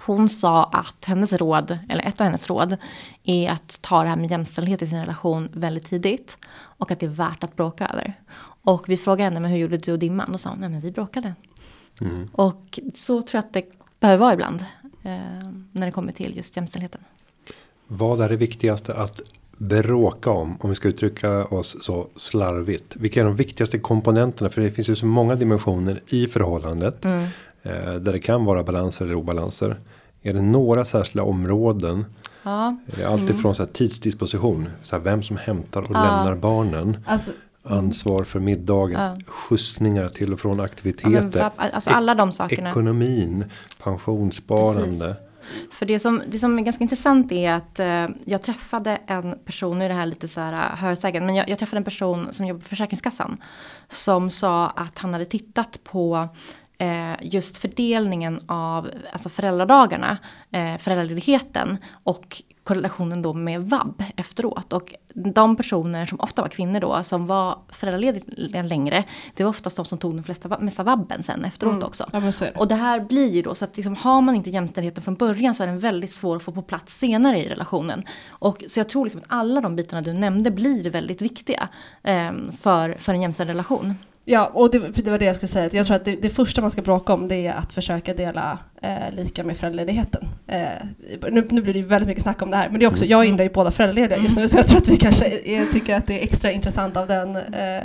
Hon sa att hennes råd, eller ett av hennes råd, är att ta det här med jämställdhet i sin relation väldigt tidigt. Och att det är värt att bråka över. Och vi frågade henne, men hur gjorde du och din man? Och sa hon, nej men vi bråkade. Och så tror jag att det behöver vara ibland. Eh, när det kommer till just jämställdheten. Vad är det viktigaste att bråka om? Om vi ska uttrycka oss så slarvigt. Vilka är de viktigaste komponenterna? För det finns ju så många dimensioner i förhållandet. Mm. Eh, där det kan vara balanser eller obalanser. Är det några särskilda områden? Ja, allt ifrån så här tidsdisposition. Så här vem som hämtar och Ja. lämnar barnen. Alltså, Ansvar för middagen. Ja. Skjutsningar till och från ja men, aktiviteter. alltså alla de sakerna. Ekonomin. Pensionssparande. För det som, det som är ganska intressant är att eh, jag träffade en person, nu är det här lite så här eh, hörsägen, men jag, jag träffade en person som jobbar på Försäkringskassan. Som sa att han hade tittat på eh, just fördelningen av alltså föräldradagarna, eh, föräldraledigheten och korrelationen då med vab efteråt. Och de personer som ofta var kvinnor då, som var föräldralediga längre, det var oftast de som tog den flesta, mesta vabben sen efteråt också. ja det. Och det här blir ju då så att liksom, har man inte jämställdheten från början så är den väldigt svår att få på plats senare i relationen. Och så jag tror liksom att alla de bitarna du nämnde blir väldigt viktiga eh, för, för en jämställd relation. Ja, och det, det var det jag skulle säga. Jag tror att det, det första man ska bråka om det är att försöka dela eh, lika med föräldraledigheten. Eh, nu, nu blir det ju väldigt mycket snack om det här, men det är också, jag och Indra är ju båda föräldralediga just nu, så jag tror att vi kanske är, tycker att det är extra intressant av, den, eh,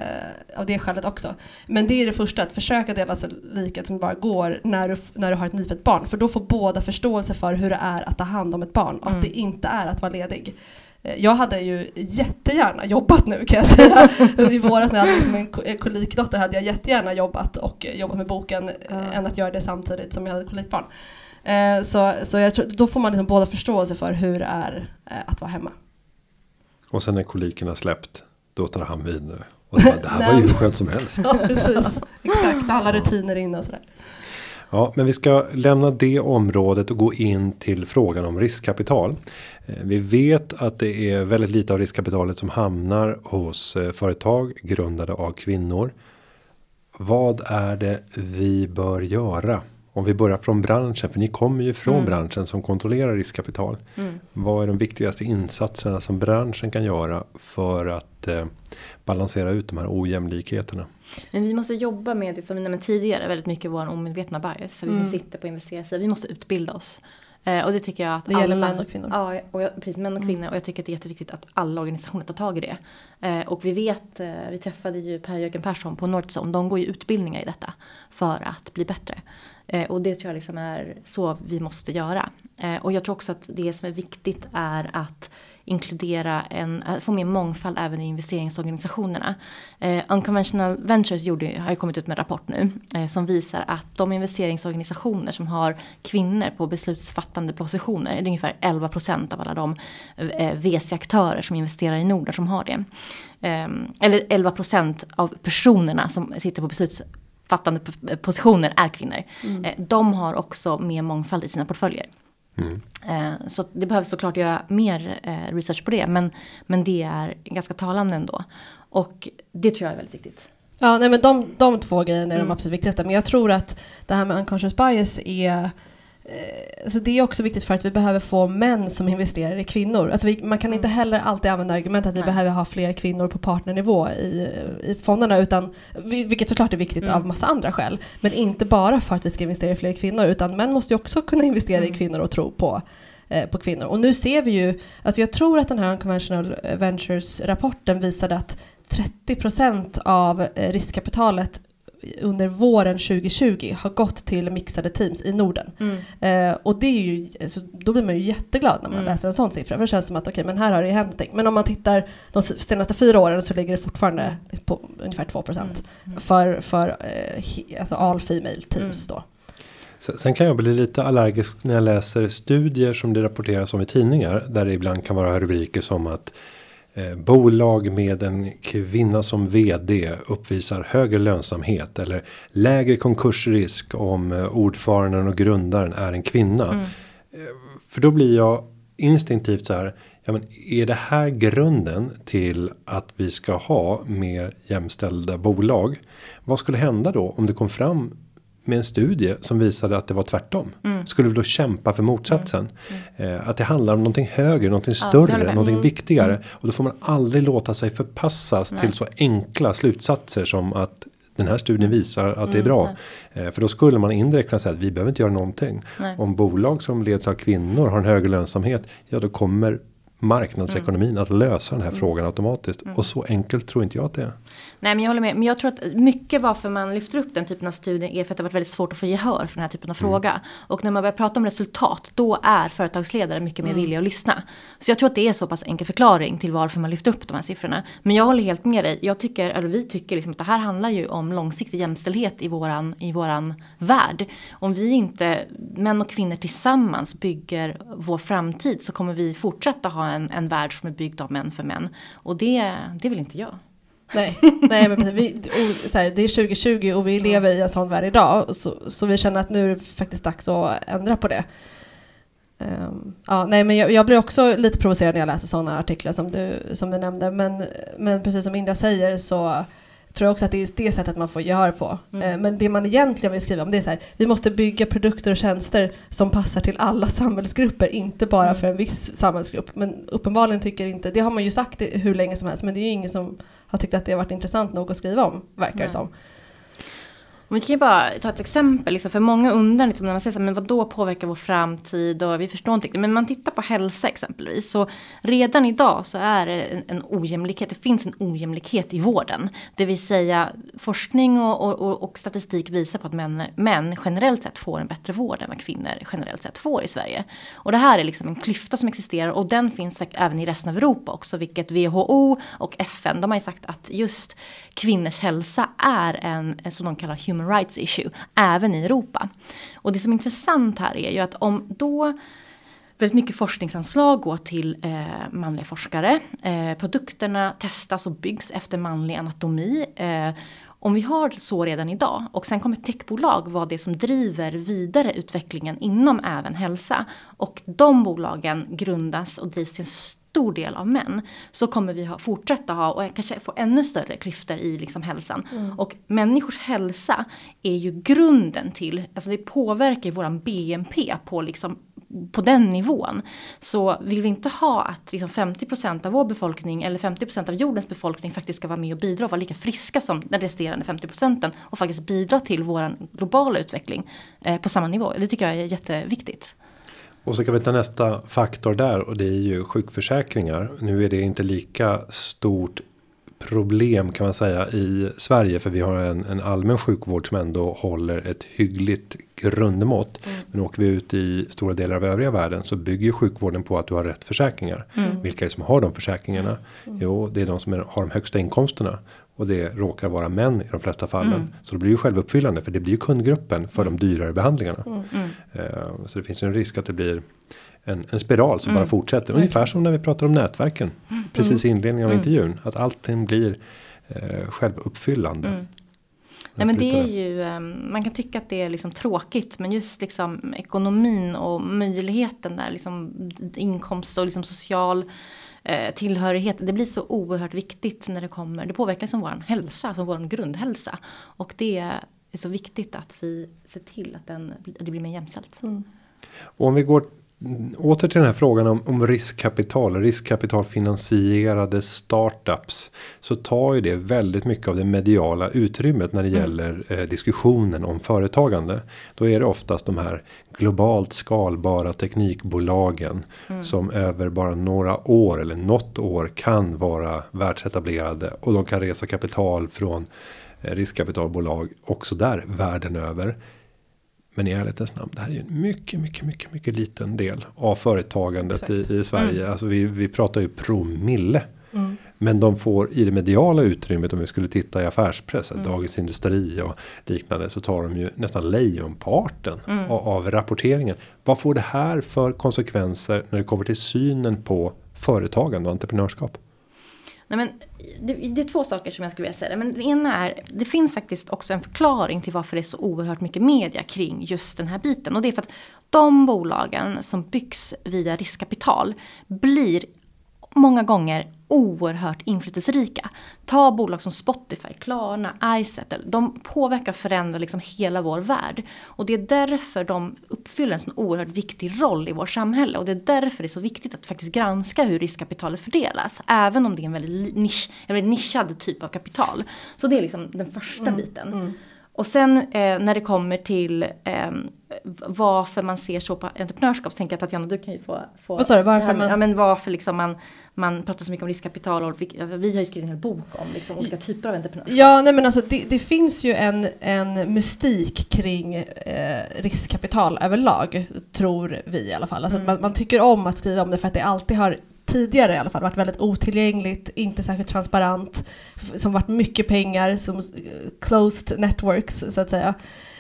av det skälet också. Men det är det första, att försöka dela så lika som det bara går när du, när du har ett nyfött barn, för då får båda förståelse för hur det är att ta hand om ett barn och att Mm. det inte är att vara ledig. Eh, Jag hade ju jättegärna jobbat nu kan jag säga. [LAUGHS] I våras när jag hade liksom en ko- en kolikdotter hade jag jättegärna jobbat och jobbat med boken Ja. eh, än att göra det samtidigt som jag hade kolikbarn. Eh, Så, så jag tror, då får man liksom båda förståelse för hur det är att vara hemma. Och sen när kolikerna släppt. Då tar han vid nu. Och så bara, det här var ju hur skönt som helst. [LAUGHS] Ja precis, exakt. Alla rutiner inne och sådär. Ja, men vi ska lämna det området och gå in till frågan om riskkapital. Eh, Vi vet att det är väldigt lite av riskkapitalet som hamnar hos eh, företag grundade av kvinnor. Vad är det vi bör göra? Om vi börjar från branschen, för ni kommer ju från Mm. branschen som kontrollerar riskkapital. Mm. Vad är de viktigaste insatserna som branschen kan göra för att eh, balansera ut de här ojämlikheterna? Men vi måste jobba med det som vi nämnde tidigare, väldigt mycket vår omedvetna bias. Så vi som Mm. sitter på investerarsidan, vi måste utbilda oss. Eh, och det tycker jag att Det gäller alla, män och kvinnor. Ja, och jag, precis, män och kvinnor. Och jag tycker att det är jätteviktigt att alla organisationer tar tag i det. Eh, och vi vet, eh, vi träffade ju Per-Jörgen Persson på Northzone. De går ju utbildningar i detta för att bli bättre. Eh, och det tror jag liksom är så vi måste göra. Eh, och jag tror också att det som är viktigt är att inkludera en, att få mer mångfald även i investeringsorganisationerna. Eh, Unconventional Ventures gjorde, har ju kommit ut med en rapport nu eh, som visar att de investeringsorganisationer som har kvinnor på beslutsfattande positioner, det är ungefär 11 procent av alla de eh, VC-aktörer som investerar i Norden som har det. Eh, eller 11 procent av personerna som sitter på beslutsfattande p- positioner är kvinnor. Eh, de har också mer mångfald i sina portföljer. Mm. Så det behövs såklart göra mer eh, research på det. Men, men det är ganska talande ändå. Och det tror jag är väldigt viktigt. Ja, nej men de, de två grejerna är de Mm. absolut viktigaste. Men jag tror att det här med unconscious bias är alltså det är också viktigt för att vi behöver få män som investerar i kvinnor. Alltså vi, man kan inte heller alltid använda argumentet att vi Mm. Nej. behöver ha fler kvinnor på partnernivå i, i fonderna. Utan, vi- vilket såklart är viktigt Mm. av massa andra skäl. Men inte bara för att vi ska investera i fler kvinnor. Utan män måste ju också kunna investera i Mm. kvinnor och tro på eh, på kvinnor. Och nu ser vi ju, alltså jag tror att den här Unconventional Ventures-rapporten visade att 30% av eh, riskkapitalet under våren 2020 har gått till mixade teams i Norden. Eh, och det är ju, alltså, då blir man ju jätteglad när man Mm. läser en sån siffra. För det känns som att okej, men här har det ju hänt någonting. Men om man tittar de senaste fyra åren så ligger det fortfarande på ungefär 2% Mm. för, för eh, he- alltså all female teams då. Sen kan jag bli lite allergisk när jag läser studier som det rapporteras om i tidningar. Där det ibland kan vara rubriker som att bolag med en kvinna som vd uppvisar högre lönsamhet. Eller lägre konkursrisk om eh, ordföranden och grundaren är en kvinna. Mm. För då blir jag instinktivt så här. Ja, men är det här grunden till att vi ska ha mer jämställda bolag? Vad skulle hända då om det kom fram med en studie som visade att det var tvärtom. Mm. Skulle vi då kämpa för motsatsen? Mm. Mm. Eh, att det handlar om någonting högre, någonting större, ja, någonting mm. viktigare. Mm. Och då får man aldrig låta sig förpassas Nej. till så enkla slutsatser som att den här studien visar att det är bra. Eh, för då skulle man indirekt kunna säga att vi behöver inte göra någonting. Nej. Om bolag som leds av kvinnor har en högre lönsamhet. Ja då kommer marknadsekonomin mm. att lösa den här mm. frågan automatiskt. Mm. Och så enkelt tror inte jag att det är. Nej men jag håller med. Men jag tror att mycket varför man lyfter upp den typen av studier är för att det har varit väldigt svårt att få gehör för den här typen av mm. fråga. Och när man börjar prata om resultat då är företagsledare mycket mer mm. villiga att lyssna. Så jag tror att det är så pass enkel förklaring till varför man lyfter upp de här siffrorna. Men jag håller helt med dig. Jag tycker, eller vi tycker liksom att det här handlar ju om långsiktig jämställdhet i våran, i våran värld. Om vi inte, män och kvinnor tillsammans bygger vår framtid så kommer vi fortsätta ha en, en värld som är byggd av män för män. Och det, det vill inte jag. Nej, nej men vi, och, så här, det är 2020 och vi lever i en sån värld idag. Så, så vi känner att nu är det faktiskt dags att ändra på det. Um, ja, nej, men jag, jag, blir också lite provocerad när jag läser sådana artiklar som du, som du nämnde. Men, men precis som Indra säger så tror jag också att det är det sättet man får gehör på. Mm. Uh, men det man egentligen vill skriva om det är så här, vi måste bygga produkter och tjänster som passar till alla samhällsgrupper, inte bara mm. för en viss samhällsgrupp. Men uppenbarligen tycker inte, det har man ju sagt hur länge som helst, men det är ju ingen som har tyckt att det har varit intressant nog att skriva om, verkar det som. Vi kan ju bara ta ett exempel, liksom, för många undrar liksom, när man säger så här, men vad då påverkar vår framtid och vi förstår inte. Men man tittar på hälsa exempelvis. Så redan idag så är det en, en ojämlikhet, det finns en ojämlikhet i vården. Det vill säga forskning och, och, och statistik visar på att män, män, generellt sett får en bättre vård än vad kvinnor generellt sett får i Sverige. Och det här är liksom en klyfta som existerar och den finns även i resten av Europa också. Vilket WHO och FN, de har ju sagt att just kvinnors hälsa är en, som de kallar human rights issue, även i Europa. Och det som är intressant här är ju att om då väldigt mycket forskningsanslag går till eh, manliga forskare. Eh, produkterna testas och byggs efter manlig anatomi. Eh, om vi har så redan idag och sen kommer techbolag vara det som driver vidare utvecklingen inom även hälsa. Och de bolagen grundas och drivs till en stor del av män så kommer vi ha, fortsätta ha och kanske få ännu större klyftor i liksom hälsan. Mm. Och människors hälsa är ju grunden till, alltså det påverkar ju våran BNP på liksom på den nivån. Så vill vi inte ha att liksom 50% av vår befolkning eller 50% av jordens befolkning faktiskt ska vara med och bidra och vara lika friska som den resterande 50% och faktiskt bidra till vår globala utveckling eh, på samma nivå. Det tycker jag är jätteviktigt. Och så kan vi ta nästa faktor där och det är ju sjukförsäkringar. Nu är det inte lika stort problem kan man säga i Sverige för vi har en, en allmän sjukvård som ändå håller ett hyggligt grundmått. Mm. Men åker vi ut i stora delar av övriga världen så bygger sjukvården på att du har rätt försäkringar. Mm. Vilka är det som har de försäkringarna? Mm. Jo, det är de som är, har de högsta inkomsterna och det råkar vara män i de flesta fallen. Mm. Så det blir ju självuppfyllande för det blir ju kundgruppen för mm. de dyrare behandlingarna. Mm. Uh, så det finns ju en risk att det blir en, en spiral som mm. bara fortsätter. Ungefär som när vi pratar om nätverken. Mm. Precis i inledningen av mm. intervjun. Att allting blir uh, självuppfyllande. Mm. Nej men det är ju, ehm, man kan tycka att det är liksom tråkigt men just liksom ekonomin och möjligheten där, liksom inkomst och liksom social eh, tillhörighet. Det blir så oerhört viktigt när det kommer, det påverkar liksom vår hälsa, alltså vår grundhälsa. Och det är så viktigt att vi ser till att, den, att det blir mer jämställt. Mm. Och om vi går åter till den här frågan om, om riskkapital, riskkapitalfinansierade startups. Så tar ju det väldigt mycket av det mediala utrymmet när det mm. gäller eh, diskussionen om företagande. Då är det oftast de här globalt skalbara teknikbolagen. Mm. Som över bara några år eller något år kan vara världsetablerade. Och de kan resa kapital från eh, riskkapitalbolag också där världen över. Men i ärlighetens namn, det här är ju en mycket, mycket, mycket, mycket liten del av företagandet i, i, Sverige. Mm. Alltså vi, vi pratar ju promille. Mm. Men de får i det mediala utrymmet om vi skulle titta i affärspress, mm. Dagens Industri och liknande så tar de ju nästan lejonparten mm. av, av rapporteringen. Vad får det här för konsekvenser när det kommer till synen på företagande och entreprenörskap? Nej, men det, det, är två saker som jag skulle vilja säga. Men det ena är, det finns faktiskt också en förklaring till varför det är så oerhört mycket media kring just den här biten. Och det är för att de bolagen som byggs via riskkapital blir många gånger oerhört inflytelserika. Ta bolag som Spotify, Klarna, Izettle. De påverkar och förändrar liksom hela vår värld. Och det är därför de uppfyller en sån oerhört viktig roll i vårt samhälle. Och det är därför det är så viktigt att faktiskt granska hur riskkapitalet fördelas. Även om det är en väldigt, nisch, en väldigt nischad typ av kapital. Så det är liksom den första mm. biten. Mm. Och sen eh, när det kommer till eh, varför man ser så på entreprenörskap så tänker jag att Tatjana du kan ju få... få Vad sa du, varför man... Ja men varför liksom man, man pratar så mycket om riskkapital och vi, vi har ju skrivit en hel bok om liksom olika typer av entreprenörskap. Ja nej men alltså det, det finns ju en, en mystik kring eh, riskkapital överlag tror vi i alla fall. Alltså mm. man, man tycker om att skriva om det för att det alltid har tidigare i alla fall varit väldigt otillgängligt, inte särskilt transparent, som varit mycket pengar, som closed networks så att säga.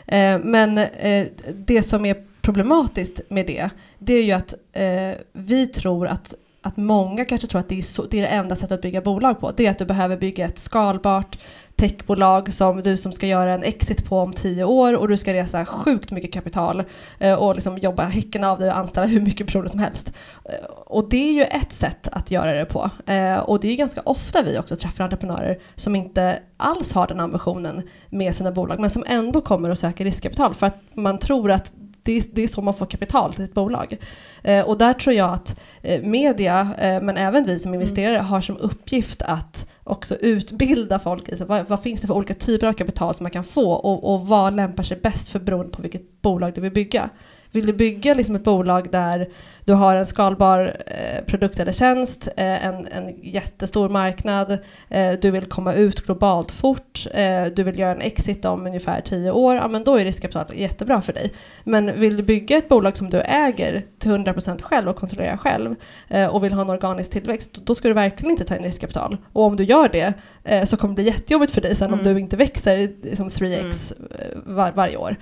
Eh, men eh, det som är problematiskt med det, det är ju att eh, vi tror att att många kanske tror att det är, så, det är det enda sättet att bygga bolag på. Det är att du behöver bygga ett skalbart techbolag som du som ska göra en exit på om tio år och du ska resa sjukt mycket kapital eh, och liksom jobba häcken av dig och anställa hur mycket personer som helst. Eh, och det är ju ett sätt att göra det på. Eh, och det är ju ganska ofta vi också träffar entreprenörer som inte alls har den ambitionen med sina bolag men som ändå kommer och söker riskkapital för att man tror att det är, det är så man får kapital till ett bolag. Eh, och där tror jag att eh, media, eh, men även vi som mm. investerare, mm. har som uppgift att också utbilda folk i så vad, vad, finns det för olika typer av kapital som man kan få och, och vad lämpar sig bäst för beroende på vilket bolag du vill bygga. Vill du bygga liksom ett bolag där du har en skalbar eh, produkt eller tjänst, eh, en, en jättestor marknad, eh, du vill komma ut globalt fort, eh, du vill göra en exit om ungefär tio år, ja men då är riskkapital jättebra för dig. Men vill du bygga ett bolag som du äger till 100% själv och kontrollerar själv eh, och vill ha en organisk tillväxt, då ska du verkligen inte ta in riskkapital. Och om du gör det eh, så kommer det bli jättejobbigt för dig sen mm. om du inte växer som 3x mm. var, varje år.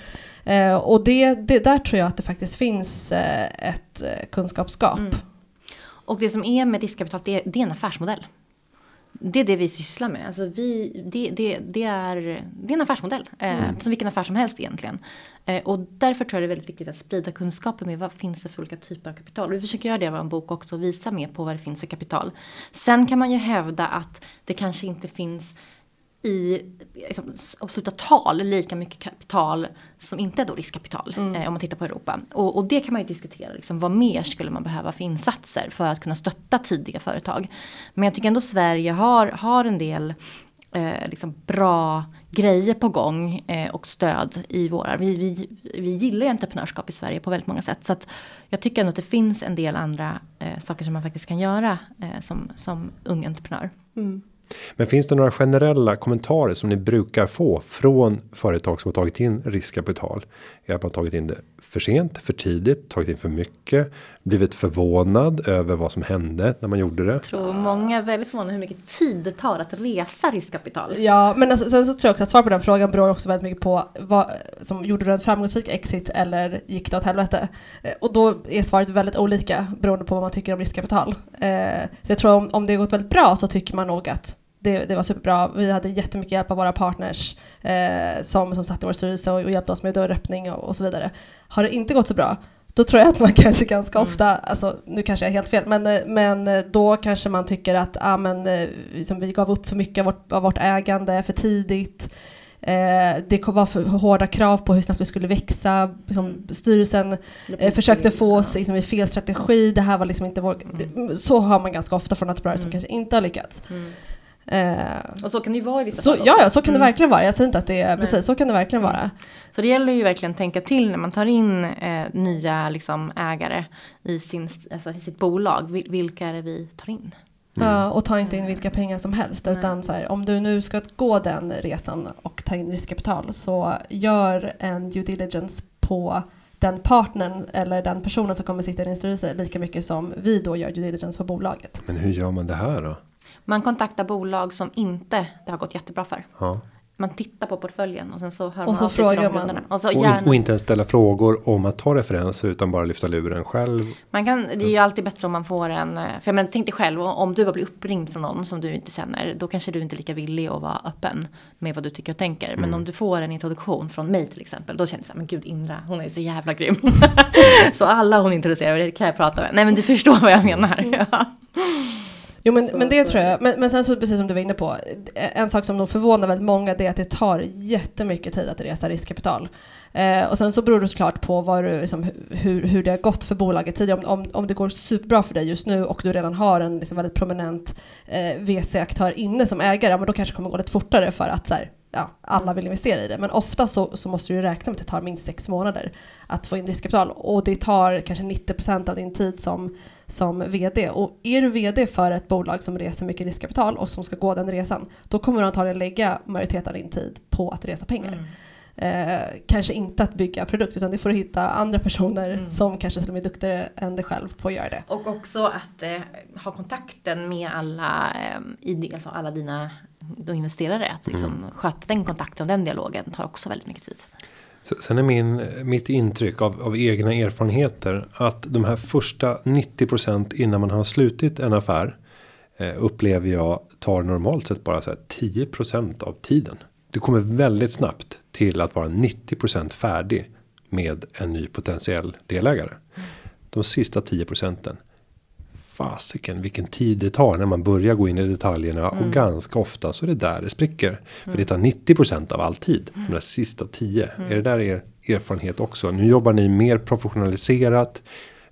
Och det, det, där tror jag att det faktiskt finns eh, ett eh, kunskapsgap. Mm. Och det som är med riskkapital, det, det är en affärsmodell. Det är det vi sysslar med. Alltså vi, det, det, det, är, det är en affärsmodell. Eh, mm. Som vilken affär som helst egentligen. Eh, och därför tror jag det är väldigt viktigt att sprida kunskapen med vad finns det för olika typer av kapital. Vi försöker göra det i vår bok också och visa mer på vad det finns för kapital. Sen kan man ju hävda att det kanske inte finns i liksom, absoluta tal lika mycket kapital som inte är då riskkapital mm. eh, om man tittar på Europa. Och, och, det kan man ju diskutera, liksom, vad mer skulle man behöva för insatser för att kunna stötta tidiga företag. Men jag tycker ändå Sverige har, har en del eh, liksom bra grejer på gång eh, och stöd i våra. Vi, vi, vi gillar ju entreprenörskap i Sverige på väldigt många sätt. Så att jag tycker ändå att det finns en del andra eh, saker som man faktiskt kan göra eh, som, som ung entreprenör. Mm. Men finns det några generella kommentarer som ni brukar få från företag som har tagit in riskkapital? Är att man tagit in det för sent, för tidigt, tagit in för mycket, blivit förvånad över vad som hände när man gjorde det. Jag tror många är väldigt förvånade hur mycket tid det tar att resa riskkapital. Ja, men alltså, sen så tror jag också att svar på den frågan beror också väldigt mycket på vad som gjorde du en framgångsrik exit eller gick det åt helvete? Eh, och då är svaret väldigt olika beroende på vad man tycker om riskkapital. Eh, så jag tror om, om det gått väldigt bra så tycker man nog att det, det, var superbra. Vi hade jättemycket hjälp av våra partners eh, som, som satt i vår styrelse och, och hjälpte oss med dörröppning och, och, så vidare. Har det inte gått så bra, då tror jag att man [LAUGHS] kanske ganska mm. ofta, alltså, nu kanske jag är helt fel, men, eh, men eh, då kanske man tycker att ah, men, liksom, vi gav upp för mycket av vårt, av vårt ägande för tidigt. Eh, det var för hårda krav på hur snabbt vi skulle växa. Liksom, styrelsen eh, försökte få oss liksom, i fel strategi. Det här var liksom inte vår... Mm. Så har man ganska ofta från entreprenörer mm. som kanske inte har lyckats. Mm. Eh, och så kan det ju vara i vissa så, fall också. Ja, ja, så kan mm. det verkligen vara. Jag säger inte att det är, precis, så kan det verkligen vara. Så det gäller ju verkligen att tänka till när man tar in eh, nya liksom, ägare i, sin, alltså, i sitt bolag. Vilka är det vi tar in? Mm. Ja, och ta inte in vilka pengar som helst. Nej. Utan så här, om du nu ska gå den resan och ta in riskkapital så gör en due diligence på den partnern eller den personen som kommer sitta i din styrelse lika mycket som vi då gör due diligence på bolaget. Men hur gör man det här då? Man kontaktar bolag som inte det har gått jättebra för. Ja. man tittar på portföljen och sen så hör Och man så av sig till de man. kunderna. Och så Och, in, och inte ens ställa frågor om att ta referenser utan bara lyfta luren själv. man kan, det är ju alltid bättre om man får en, eh, för jag menar, tänk dig själv, om du har blivit uppringd från någon som du inte känner, då kanske du inte är lika villig att vara öppen med vad du tycker och tänker. Men om du får en introduktion från mig till exempel, då känner jag så här, men gud Indra, hon är så jävla grym. [LAUGHS] så alla hon introducerar, det kan jag prata med. Nej men du förstår vad jag menar. [LAUGHS] Ja. Jo men, Så- men det så- tror jag. Men, men sen så precis som du var inne på. En sak som nog förvånar väldigt många det är att det tar jättemycket tid att resa riskkapital. Eh, och sen så beror det såklart på vad du, liksom, hur, hur det har gått för bolaget tidigare. Om, om, om det går superbra för dig just nu och du redan har en liksom, väldigt prominent eh, VC-aktör inne som ägare, ja, men då kanske det kommer gå lite fortare för att så här, ja, alla vill investera i det. Men ofta så, så måste du räkna med att det tar minst sex månader att få in riskkapital. Och det tar kanske 90% av din tid som, som VD. Och är du VD för ett bolag som reser mycket riskkapital och som ska gå den resan, då kommer du antagligen lägga majoriteten av din tid på att resa pengar. Mm. Eh, kanske inte att bygga produkt, utan det får du hitta andra personer Mm. som kanske till och med är duktigare än dig själv på att göra det. Och också att eh, ha kontakten med alla, eh, i, alltså alla dina då investerare. Att liksom sköta den kontakten och den dialogen tar också väldigt mycket tid. Sen är min, mitt intryck av, av egna erfarenheter att de här första 90% innan man har slutit en affär eh, upplever jag tar normalt sett bara så här 10% av tiden. Du kommer väldigt snabbt till att vara 90% färdig med en ny potentiell delägare. De sista 10 procenten. Fasiken vilken tid det tar när man börjar gå in i detaljerna och ganska ofta så är det där det spricker. För det tar 90% av all tid. De där sista 10. Är det där er erfarenhet också? Nu jobbar ni mer professionaliserat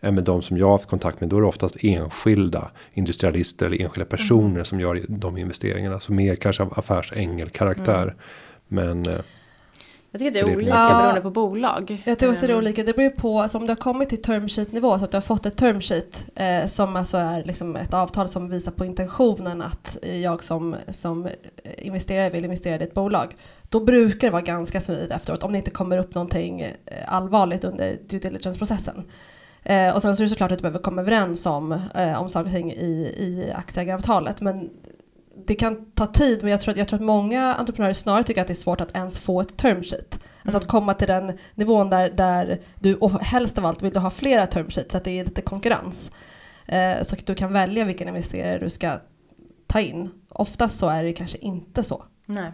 än med de som jag har haft kontakt med. Då är det oftast enskilda industrialister eller enskilda personer som gör de investeringarna. Så mer kanske av affärsängel-karaktär. Men eh, Jag tycker att det är olika Ja. beroende på bolag. Jag tror också det är Ehm, olika. Det beror på, alltså om du har kommit till term sheet nivå så att du har fått ett term sheet eh, som alltså är liksom ett avtal som visar på intentionen att jag som, som investerare vill investera i ett bolag. Då brukar det vara ganska smidigt efteråt om det inte kommer upp någonting eh, allvarligt under due diligence-processen. Eh, och sen så är det såklart att du behöver komma överens om, eh, om saker och ting i, i aktieägaravtalet. Men det kan ta tid, men jag tror, att- jag tror att många entreprenörer snarare tycker att det är svårt att ens få ett term sheet. Alltså att komma till den nivån där, där du, och helst av allt vill du ha flera term sheets så att det är lite konkurrens. Eh, så att du kan välja vilken investerare du ska ta in. Oftast så är det kanske inte så. Nej.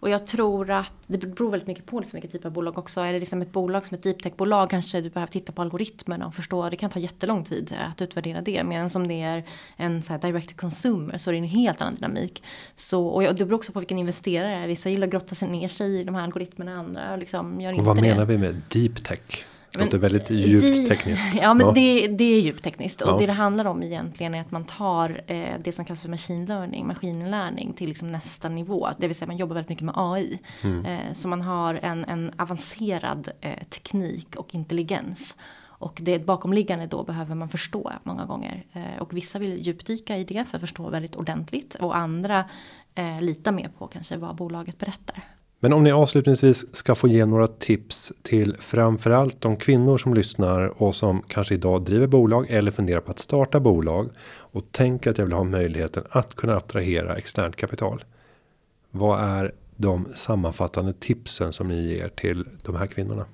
Och jag tror att det beror väldigt mycket på liksom vilken typ av bolag också. Är det liksom ett bolag som ett deep tech-bolag kanske du behöver titta på algoritmerna och förstå. Det kan ta jättelång tid att utvärdera det. Medan som det är en så här direct to consumer så är det en helt annan dynamik. Så, och det beror också på vilken investerare det är. Vissa gillar att grotta sig ner sig i de här algoritmerna. Andra liksom gör och inte vad det. menar vi med deep tech? Det låter väldigt djupt tekniskt. Ja men Det, det är djupt tekniskt. Och Ja. det det handlar om egentligen är att man tar eh, det som kallas för machine learning, maskininlärning till liksom nästa nivå. Det vill säga man jobbar väldigt mycket med AI. Eh, så man har en, en avancerad eh, teknik och intelligens. Och det bakomliggande då behöver man förstå många gånger. Eh, och vissa vill djupdyka i det för att förstå väldigt ordentligt. Och andra eh, litar mer på kanske vad bolaget berättar. Men om ni avslutningsvis ska få ge några tips till framförallt de kvinnor som lyssnar och som kanske idag driver bolag eller funderar på att starta bolag och tänker att jag vill ha möjligheten att kunna attrahera externt kapital. Vad är de sammanfattande tipsen som ni ger till de här kvinnorna?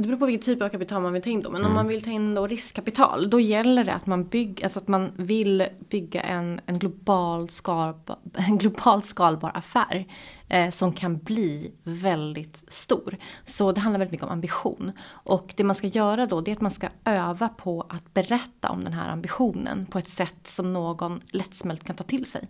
Det beror på vilken typ av kapital man vill ta in då. Men Mm. om man vill ta in då riskkapital. Då gäller det att man, bygg, alltså att man vill bygga en, en, global, skalba, en global skalbar affär. Eh, som kan bli väldigt stor. Så det handlar väldigt mycket om ambition. Och det man ska göra då det är att man ska öva på att berätta om den här ambitionen. På ett sätt som någon lättsmält kan ta till sig.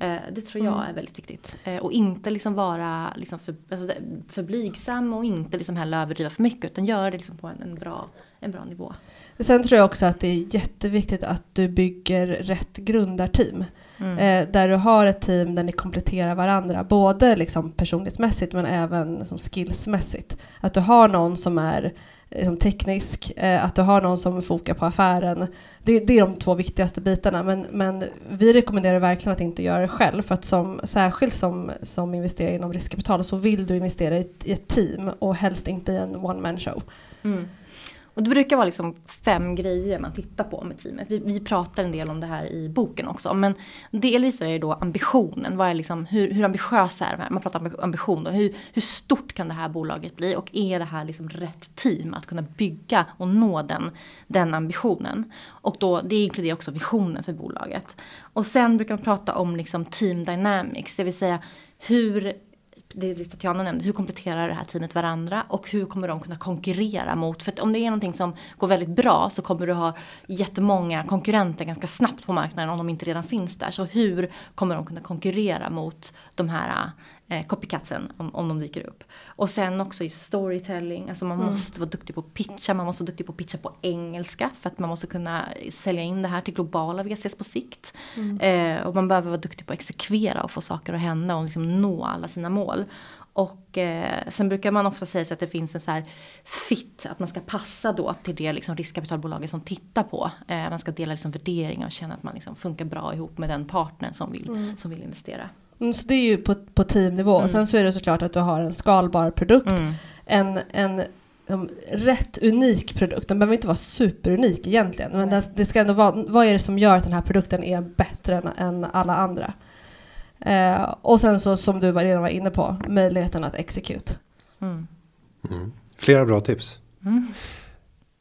Eh, det tror jag är väldigt viktigt. Eh, och inte liksom vara liksom för, alltså för blygsam och inte liksom heller överdriva för mycket. Utan göra det liksom på en, en, bra, en bra nivå. Sen tror jag också att det är jätteviktigt att du bygger rätt grundarteam. Mm. Eh, där du har ett team där ni kompletterar varandra, både liksom personlighetsmässigt men även liksom skillsmässigt. Att du har någon som är liksom teknisk, eh, att du har någon som fokar på affären. Det, det är de två viktigaste bitarna. Men, men vi rekommenderar verkligen att inte göra det själv. För att som, särskilt som, som investerare inom riskkapital så vill du investera i ett, i ett team och helst inte i en one man show. Mm. Och det brukar vara liksom fem grejer man tittar på med teamet. Vi, vi pratar en del om det här i boken också. Men delvis är det då ambitionen. Vad är liksom, hur, hur ambitiösa är de här? Man pratar om ambition. Då. Hur, hur stort kan det här bolaget bli? Och är det här liksom rätt team att kunna bygga och nå den, den ambitionen? Och då, det inkluderar också visionen för bolaget. Och sen brukar man prata om liksom team dynamics. Det vill säga hur det, det Tatjana nämnde, hur kompletterar det här teamet varandra och hur kommer de kunna konkurrera mot, för att om det är någonting som går väldigt bra så kommer du ha jättemånga konkurrenter ganska snabbt på marknaden om de inte redan finns där. Så hur kommer de kunna konkurrera mot de här eh, copycatsen om, om de dyker upp. Och sen också just storytelling, alltså man mm. måste vara duktig på att pitcha, man måste vara duktig på att pitcha på engelska för att man måste kunna sälja in det här till globala VCs på sikt. Mm. Eh, och man behöver vara duktig på att exekvera och få saker att hända och liksom nå alla sina mål. Och eh, sen brukar man ofta säga sig att det finns en så här fit, att man ska passa då till det liksom riskkapitalbolaget som tittar på. Eh, man ska dela liksom värderingar och känna att man liksom funkar bra ihop med den partnern som vill, mm. som vill investera. Mm, så det är ju på, på teamnivå. Mm. Sen så är det såklart att du har en skalbar produkt. Mm. En, en um, rätt unik produkt. Den behöver inte vara superunik egentligen. Men den, det ska ändå vara, vad är det som gör att den här produkten är bättre än, än alla andra? Eh, och sen så som du redan var inne på, möjligheten att execute. Mm. Mm. Flera bra tips. Mm.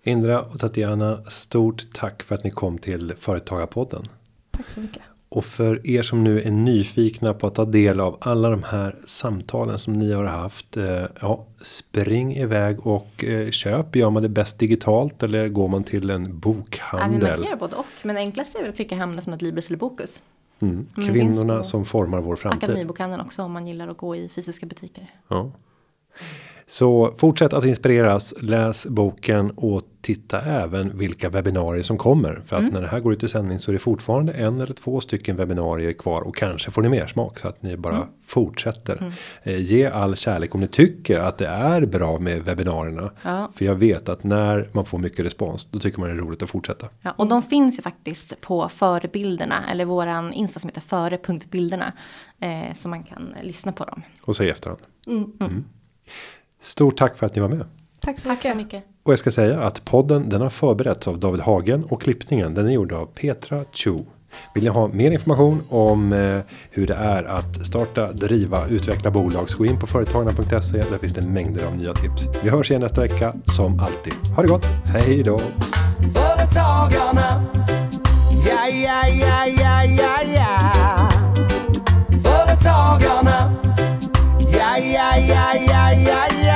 Indra och Tatiana, stort tack för att ni kom till Företagarpodden. Tack så mycket. Och för er som nu är nyfikna på att ta del av alla de här samtalen som ni har haft. Eh, ja, spring iväg och eh, köp. Gör man det bäst digitalt eller går man till en bokhandel? Ja, kan göra både och. Men enklast är väl att klicka hem det från ett Libris eller Bokus. Mm. Kvinnorna som formar vår framtid. Akademibokhandeln också om man gillar att gå i fysiska butiker. Ja. Så fortsätt att inspireras, läs boken och titta även vilka webbinarier som kommer. För att mm. när det här går ut i sändning så är det fortfarande en eller två stycken webbinarier kvar och kanske får ni mer smak så att ni bara mm. fortsätter. Mm. Eh, ge all kärlek om ni tycker att det är bra med webbinarierna. Ja. För jag vet att när man får mycket respons då tycker man det är roligt att fortsätta. Ja, och de finns ju faktiskt på förebilderna eller våran insta som heter före.bilderna. Eh, så man kan lyssna på dem. Och se efterhand. Stort tack för att ni var med. Tack så, tack så mycket. Och jag ska säga att podden den har förberetts av David Hagen och klippningen den är gjord av Petra Chu. Vill ni ha mer information om eh, hur det är att starta, driva, utveckla bolag så gå in på företagarna.se. Där finns det mängder av nya tips. Vi hörs igen nästa vecka som alltid. Ha det gott. Hej då! Företagarna. Ja, ja, ja, ja, ja, ja. Företagarna. Ja, ja, ja, ja, ja, ja.